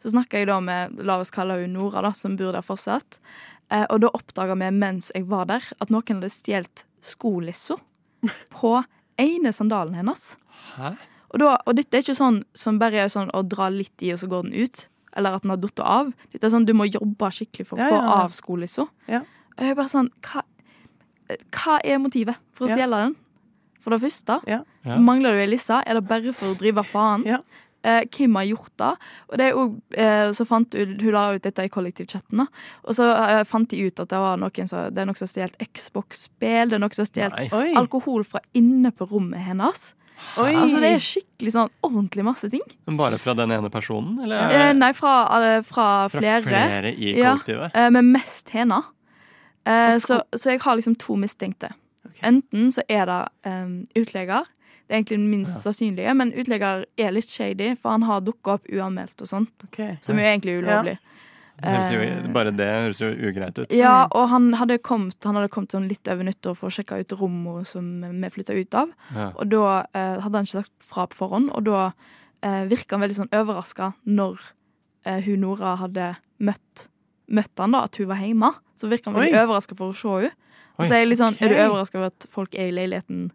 Så snakka jeg da med la oss kalle hun Nora, da, som bor der fortsatt. Eh, og da oppdaga vi mens jeg var der, at noen hadde stjålet skolissa på ene sandalen hennes. Hæ? Og, da, og dette er ikke sånn som bare er sånn å dra litt i, og så går den ut. Eller at den har datt av. Dette er sånn du må jobbe skikkelig for å Ja, få ja, ja. av skolissa. Ja. Og jeg er bare sånn hva, hva er motivet for å Ja. stjele den? For det første, Ja. mangler du ei lisse? Er det bare for å drive faen? Eh, hvem har gjort det? Og det er jo, eh, så fant hun, hun la ut dette i kollektivchatten, da. Og så eh, fant de ut at det var noen som, det er noen som har stjålet Xbox-spill, det er noen som har stjålet alkohol fra inne på rommet hennes. Oi. Altså Det er skikkelig sånn ordentlig masse ting. Men bare fra den ene personen, eller? Eh, nei, fra, eh, fra Fra flere. flere i kollektivet? Ja, eh, men mest henne. Eh, så, så jeg har liksom to mistenkte. Enten så er det um, utlegger. Det er egentlig den minst sannsynlige, men utlegger er litt shady, for han har dukka opp uanmeldt og sånt. Som jo egentlig er ulovlig. Høres jo, Eh, bare det høres jo ugreit ut. ja, og han hadde kommet, han hadde kommet sånn litt over nyttår for å sjekke ut rommet som vi flytta ut av. Ja. Og da eh, hadde han ikke sagt fra på forhånd, og da eh, virka han veldig sånn overraska når eh, hun Nora hadde møtt, møtt han da, at hun var hjemme. Så virka han veldig overraska for å se henne. Og så er jeg litt sånn, er du overraska over at folk er i leiligheten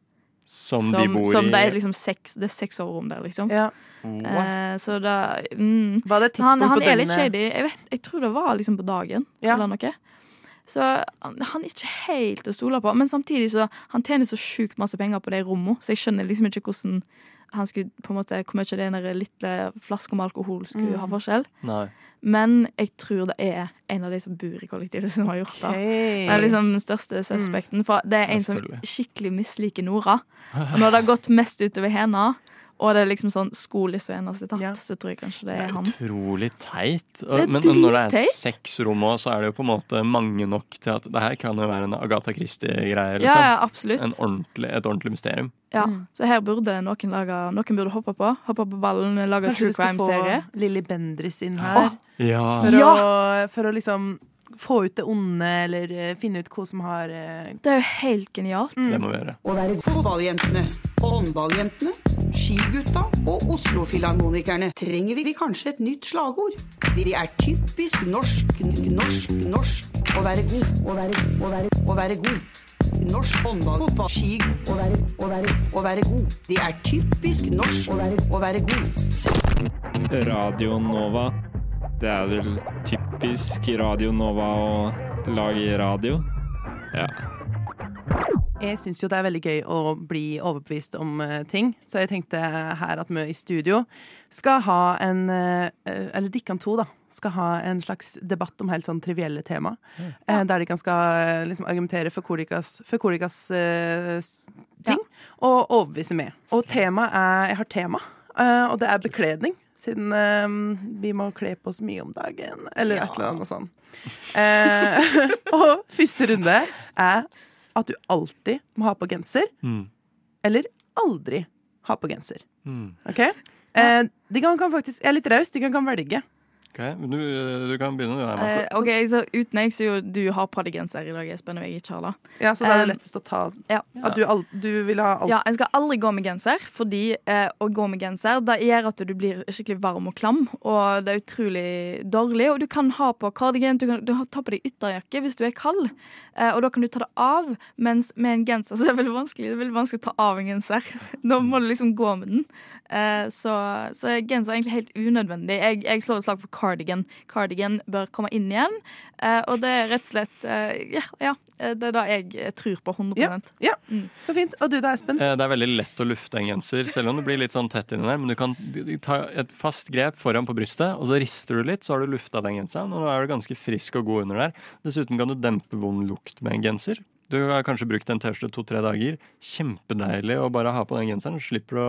Som de bor som i det er liksom seks, det er seks soverom der, liksom. Ja. Eh, så da mm, Var det et han, tidspunkt han på er litt døgnet? shady. Jeg, vet, jeg tror det var liksom på dagen. Eller noe. Så han, er ikke helt å stole på. Men samtidig så han tjener så sjukt masse penger på det rommet, så jeg skjønner liksom ikke hvordan han skulle på en måte, hvor mye den lille flaska med alkohol skulle Mm. ha forskjell. Nei. Men jeg tror det er en av de som bor i kollektivet, som har gjort det. Okay. Det er liksom den største suspekten. For det er en som skikkelig misliker Nora. Og når det har gått mest utover henne, og det er liksom sånn skolisse hennes er tatt, så tror jeg kanskje det er han. Det er Utrolig teit. Og, Det er men når det er seks rom òg, så er det jo på en måte mange nok til at det her kan jo være en Agatha Christie-greie. Ja, Liksom. ja, absolutt. En ordentlig, et ordentlig mysterium. Ja, Så her burde noen lage Noen burde hoppe på. Hoppe på ballen, lage Kanskje true du skal få crime-serie. Lilly Bendriss inn her. Ja. For, å, for å liksom få ut det onde, eller eh, finne ut hva som har eh, Det er jo helt genialt. Det må vi gjøre. Å være fotballjentene, og håndballjentene, skigutta og Oslo-filharmonikerne trenger vi kanskje et nytt slagord. De er typisk norsk, norsk, norsk. Å være god, å være, å være, å være god. Norsk håndball, fotball, ski. Å være, å være, å være god. De er typisk norsk. Å være, å være god. Radio Nova. Det er vel typisk Radio Nova å lage radio? Ja. Jeg syns jo det er veldig gøy å bli overbevist om eh, ting, så jeg tenkte her at vi i studio skal ha en eh, Eller dere to, da. Skal ha en slags debatt om helt sånn trivielle tema. Ja. Der de kan skal eh, liksom argumentere for Kolikas, for eh, ting, og overbevise meg. Og temaet er Jeg har tema, eh, og det er bekledning. Siden um, vi må kle på oss mye om dagen, eller et eller annet sånt. Eh, og første runde er at du alltid må ha på genser, Mm. eller aldri ha på genser. Mm. OK? Eh, de kan, kan faktisk, jeg er litt raus, de kan, kan velge. Ok, du, du kan begynne, Eh, ok, så Uten jeg, så jo du har på deg genser i dag, Espen, og jeg ikke har det. Ja, så da er det Um, lettest å ta ja. At du, al du vil ha alt. Ja, jeg skal aldri gå med genser, fordi eh, å gå med genser det gjør at du blir skikkelig varm og klam, og det er utrolig dårlig. Og du kan ha på kardigan, du kan du ta på deg ytterjakke hvis du er kald, eh, og da kan du ta det av, mens med en genser så er det veldig vanskelig, det er veldig vanskelig å ta av en genser. Da må du liksom gå med den. Eh, så, så genser er egentlig helt unødvendig. Jeg, jeg slår et slag for cardigan. Cardigan bør komme inn igjen, eh, og det er rett og slett eh, ja, ja, eh, det er det jeg tror på 100% Ja, så fint. Og du da, Espen? Det er veldig lett å lufte en genser, selv om det blir litt sånn tett inni der. Men du kan ta et fast grep foran på brystet, og så rister du litt, så har du lufta den genseren. Og nå er du ganske frisk og god under der. Dessuten kan du dempe vond lukt med en genser. Du har kanskje brukt en T-skjorte to-tre dager. Kjempedeilig å bare ha på den genseren. Du slipper å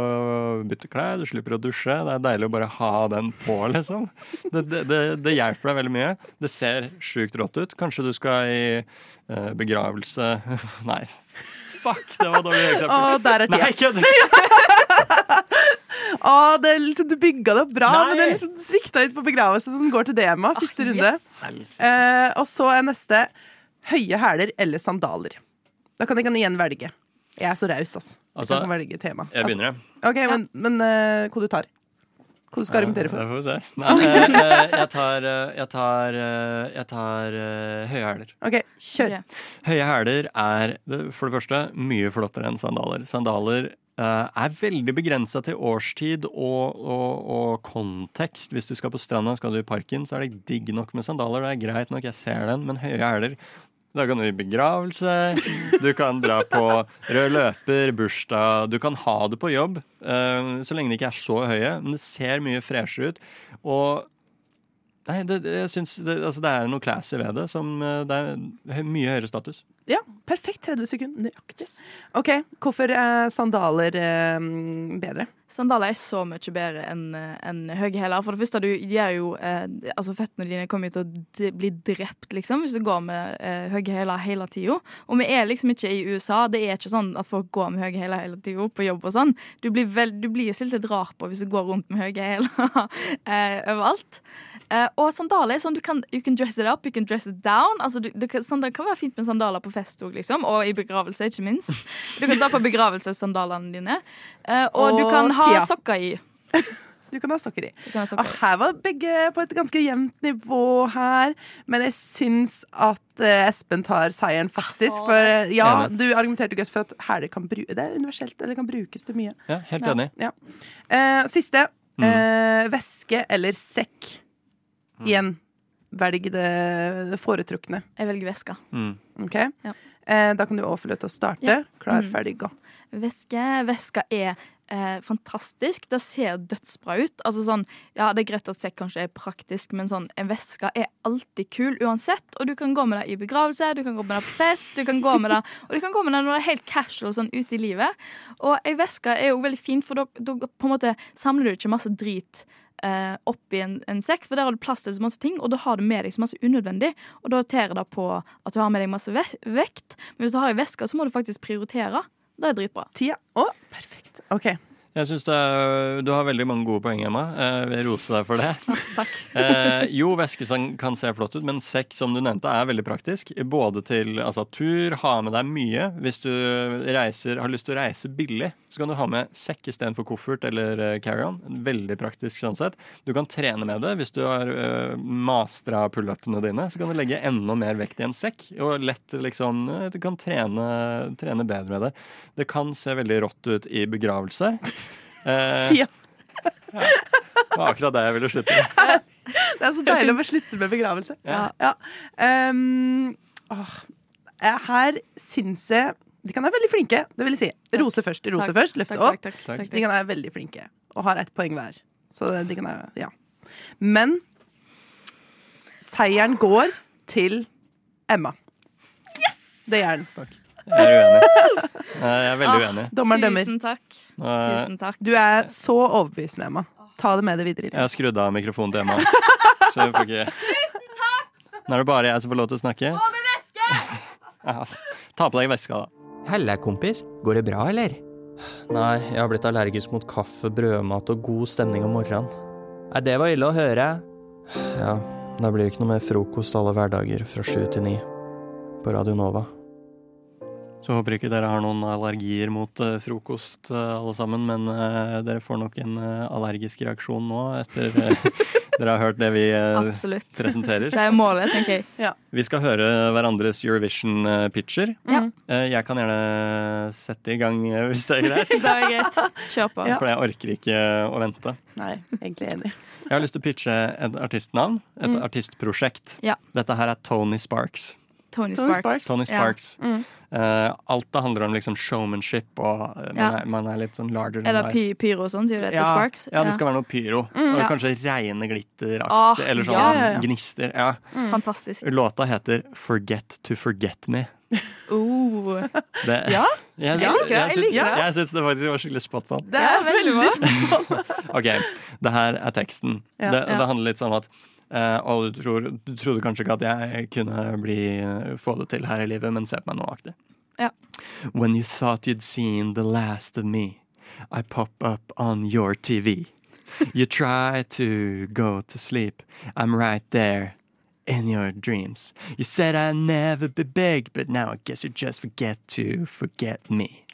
bytte klær, du slipper å dusje. Det er deilig å bare ha den på, liksom. Det, det, det, det hjelper deg veldig mye. Det ser sjukt rått ut. Kanskje du skal i eh, begravelse Nei, fuck, det var dårlig eksempel. Å, der er Nei, kødder! Å, det liksom, du bygga det opp bra, Nei. men det liksom svikta litt på begravelse, så den går til DMA. Første runde. Eh, og så er neste høye hæler eller sandaler. Da kan dere igjen velge. Jeg er så raus, altså. Jeg Altså, kan velge tema. Jeg begynner, jeg. Altså, ok, Men, men uh, hva du tar? Hva du skal argumentere for? Det får vi se. Nei, eh, eh, jeg tar, eh, jeg tar, eh, jeg tar uh, høye hæler. OK, kjør. Høye hæler er for det første mye flottere enn sandaler. Sandaler Uh, er veldig begrensa til årstid og, og, og kontekst. Hvis du skal på stranda skal du i parken, så er det digg nok med sandaler. Det er greit nok, jeg ser den, men høye hæler da kan du i begravelse, du kan dra på rød løper, bursdag Du kan ha det på jobb, eh, så lenge de ikke er så høye. Men det ser mye freshere ut. Og Nei, det, jeg synes det, altså det er noe classy ved det. Som, eh, det er mye høyere status. Ja, perfekt. 30 sekunder. Nøyaktig. OK, hvorfor er sandaler eh, bedre? Sandaler er så mye bedre enn en høye hæler. For det første, du gjør jo eh, Altså, føttene dine kommer jo til å bli drept, liksom, hvis du går med eh, høye hæler hele tida. Og vi er liksom ikke i USA. Det er ikke sånn at folk går med høye hæler hele tida på jobb og sånn. Du blir, vel, du blir stilt et rar på hvis du går rundt med høye hæler eh, overalt. Eh, og sandaler er sånn du kan you can dress it up, you can dress it down. Altså, du, du kan, sandaler kan være fint med sandaler på fest òg, liksom. Og i begravelse, ikke minst. Du kan ta på begravelsessandalene dine. Eh, og, Og du kan ha sokker i. Du kan ha sokker i. ha sokker Og her var begge på et ganske jevnt nivå her. Men jeg syns at eh, Espen tar seieren, faktisk. For eh, ja, du argumenterte godt for at hæler kan bru det er universelt, eller kan brukes til mye. Ja, helt Ja, enig. Ja. Uh, siste. Mm. Eh, væske eller sekk. Igjen, velg det, det foretrukne. Jeg velger veska. Mm. Ok? Eh, da kan du òg få lov til å starte. Ja. Klar, Mm. ferdig, gå. Veske. Veska er eh, fantastisk. Det ser dødsbra ut. Altså sånn, ja, Det er greit at sekk kanskje er praktisk, men sånn, en veske er alltid kul uansett. Og du kan gå med det i begravelse, du kan gå med det på fest, du kan gå med det, og du kan gå med det når det er helt casual sånn ute i livet. Og ei veske er jo veldig fint, for da på en måte samler du ikke masse drit. Eh, oppi en, en sekk, for der har du plass til så masse ting, og da har du med deg så masse unødvendig. Og da tærer det på at du har med deg masse vekt. Men hvis du har ei veske, så må du faktisk prioritere. Det er dritbra. Tida. Å, perfekt. OK. Jeg er, Du har veldig mange gode poeng, Emma. Eh, Jeg vil rose deg for det. Takk. Eh, jo, væskesang kan se flott ut, men sekk, som du nevnte, er veldig praktisk. Både til altså, tur, ha med deg mye. Hvis du reiser, har lyst til å reise billig, så kan du ha med sekk istedenfor koffert eller eh, carry-on. Veldig praktisk sånn sett. Du kan trene med det. Hvis du har uh, mastra pullupene dine, så kan du legge enda mer vekt i en sekk. Og lett liksom Du kan trene, trene bedre med det. Det kan se veldig rått ut i begravelse. Eh, ja. det var akkurat det jeg ville slutte med. Det er så deilig å slutte med begravelse. Ja. Ja. Um, åh, eh, her syns jeg De kan være veldig flinke, det vil jeg si. Rose først, rose Takk. først, løfte opp. takk, takk, takk, De kan være veldig flinke og har ett poeng hver. Så de kan være, ja. Men seieren går til Emma. Yes! Det gjør den. Jeg er uenig. Jeg er veldig uenig. Dommeren dømmer. Tusen takk. Tusen takk. Du er så overbevisende, Emma. Ta det med deg videre. Jeg har skrudd av mikrofonen til Emma. Så jeg får ikke Nå er det bare jeg som får lov til å snakke. Og med veske! Ja, ta på deg veska, da. Helle, kompis. Går det bra, eller? Nei, jeg har blitt allergisk mot kaffe, brødmat og god stemning om morgenen. Nei, det var ille å høre. Ja, da blir det ikke noe mer frokost alle hverdager fra sju til ni. På Radio Nova. Så håper ikke dere har noen allergier mot eh, frokost, eh, alle sammen. Men eh, dere får nok en allergisk reaksjon nå etter dere har hørt det vi Absolutt. presenterer. Det er målet, tenker jeg. Vi skal høre hverandres Eurovision-pitcher. Ja. Jeg kan gjerne sette i gang hvis det er greit. Det er greit. Kjør på. For jeg orker ikke å vente. Nei, egentlig enig. Jeg har lyst til å pitche et artistnavn. Et Mm. artistprosjekt. Ja. Dette her er Tony Sparks. Tony Tony Sparks. Sparks. Tony Ja. Mm. Uh, alt det handler om liksom showmanship, og eh, man, Ja. er, man er litt sånn larger than Eller py pyro og sånn, sier du det til Ja, Sparks? ja, det skal være noe pyro. Mm. og Ja. kanskje reine glitteraktig, Ah, eller sånn ja, ja, ja. gnister. Ja. Mm. Fantastisk. Låta heter 'Forget to Forget Me'. Oh. Det, Ja, jeg, jeg liker det, jeg jeg, jeg, det. Jeg syns det faktisk var skikkelig spot on. Det er veldig spennende. Ok, det her er teksten. Ja. det, Ja. det handler litt sånn at og du, tror, du trodde kanskje ikke at jeg kunne bli, få det til her i livet, men se på meg nå aktig. Ja. When you thought you'd seen the last of me, I pop up on your TV. You try to go to sleep, I'm right there in your dreams. You said I'd never be big, but now I guess you just forget to forget me.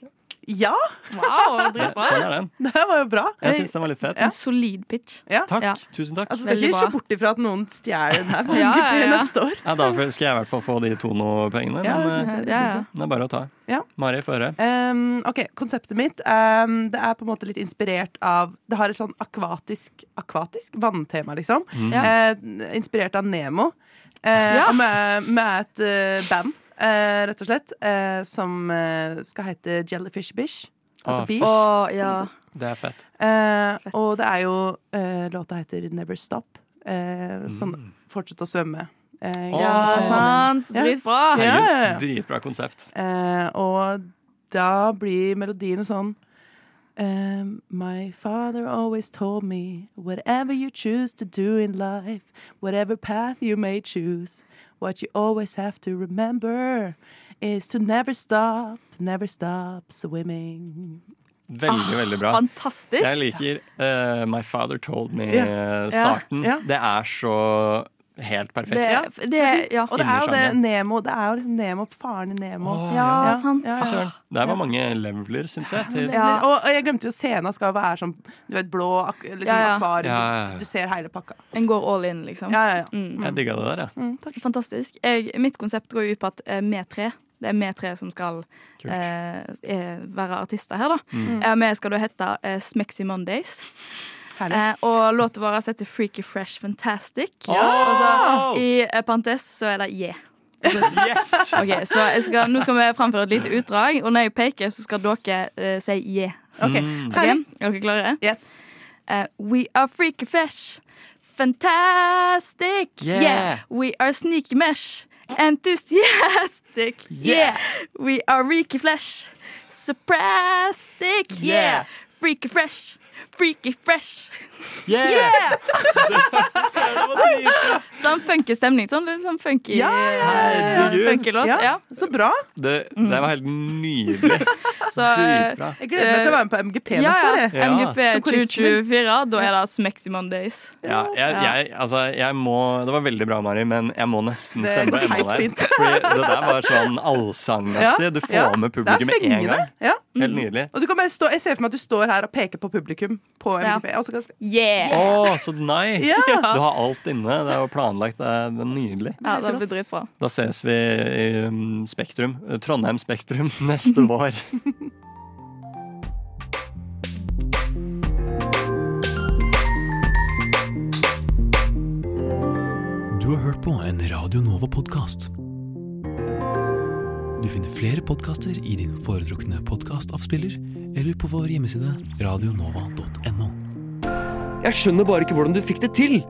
Ja! Wow, dritbra. sånn er den. Det var jo bra. Jeg syns den var litt fet. En solid pitch. Ja. Takk. Ja. Tusen takk. Altså, skal Veldig ikke se bort ifra at noen stjeler den her på Ja, MGP ja, ja. neste år. Ja, da skal jeg i hvert fall få de Tono-pengene. Ja, men det synes jeg, eh, det synes jeg. det er bare å ta. Ja. Mari, få høre. Um, ok, Konseptet mitt um, Det er på en måte litt inspirert av Det har et sånn akvatisk Akvatisk vanntema, liksom. Mm. Eh, inspirert av Nemo. Uh, Ja. Med, med et uh, band, eh, rett og slett, eh, som eh, skal hete Jellyfish Bish. Altså Ah, Bish. Å, ja. Det er fett. Eh, Fett. og det er jo eh, Låta heter Never Stop. Eh, Sånn fortsett å svømme. Eh, Ja, eh, sant. Ja. Dritbra. Ja, ja, ja. Dritbra konsept. Eh, og da blir melodien sånn um, My father always told me Whatever you choose to do in life Whatever path you may choose What you always have to remember Is to never stop Never stop swimming Veldig, veldig bra. Fantastisk. Jeg liker uh, My Father Told Me-starten. Ja. Det er så helt perfekt. Det, det, ja. Og det er jo det Nemo Det er jo liksom Nemo faren i Nemo Åh, Ja, sant. ja, ja. Der var mange leveler, syns jeg. Til. Ja. Og, og jeg glemte jo scenen skal være sånn Du vet, blå ak liksom, Ja, ja. akvarium Ja, ja, ja. Du ser hele pakka En går all in, liksom. Ja, ja, ja Mm. Jeg digga det der, ja. Mm, takk. Fantastisk. Jeg, mitt konsept går jo ut på at eh, vi tre det er vi tre som skal eh, eh, være artister her, da. Mm. Eh, vi skal da hete eh, Smexy Mondays. Eh, og låta vår heter Freaky Fresh Fantastic. Ja! Og så i eh, parentes så er det Yeah. Yes! Ok, så jeg skal, Nå skal vi framføre et lite utdrag, og når jeg peker, så skal dere eh, si yeah. Ok, okay. Ok, Er dere klare? Yes Eh, we are freaky fresh. Fantastic. Yeah. We are sneaky mesh. Enthusiastic. Yeah. We are reeky flesh. Surpristic. Yeah. Freaky fresh. Freaky fresh. Yeah! yeah! Sånn funky stemning. Sånn, litt sånn funky, Ja, ja, ja, eh, funky låt. Ja, Ja. så bra Det, det var helt nydelig. Så, eh, Dritbra. Jeg gleder meg til å være med på MGP neste år ja. Ja, MGP som 2024. Da er det Smexy Mondays. Ja, jeg, jeg, altså, jeg må Det var veldig bra, Mari, men jeg må nesten Det stemme går enda helt der. fint. Fordi det der var sånn allsangaktig. Du får ja. med publikum med en gang. Ja. Helt nydelig. Og du kan bare stå, jeg ser for meg at du står her og peker på publikum på MGP. Ja. så kan Yeah! oh, så nice! Ja. Du har alt inne. Det er jo planlagt. Det er, nydelig. Ja, det blir dritbra. Da ses vi i um, Spektrum. Trondheim Spektrum neste vår. Du har hørt på en Radio Nova-podkast. Du finner flere podkaster i din foretrukne podkastavspiller eller på vår hjemmeside radionova.no. Jeg skjønner bare ikke hvordan du fikk det til!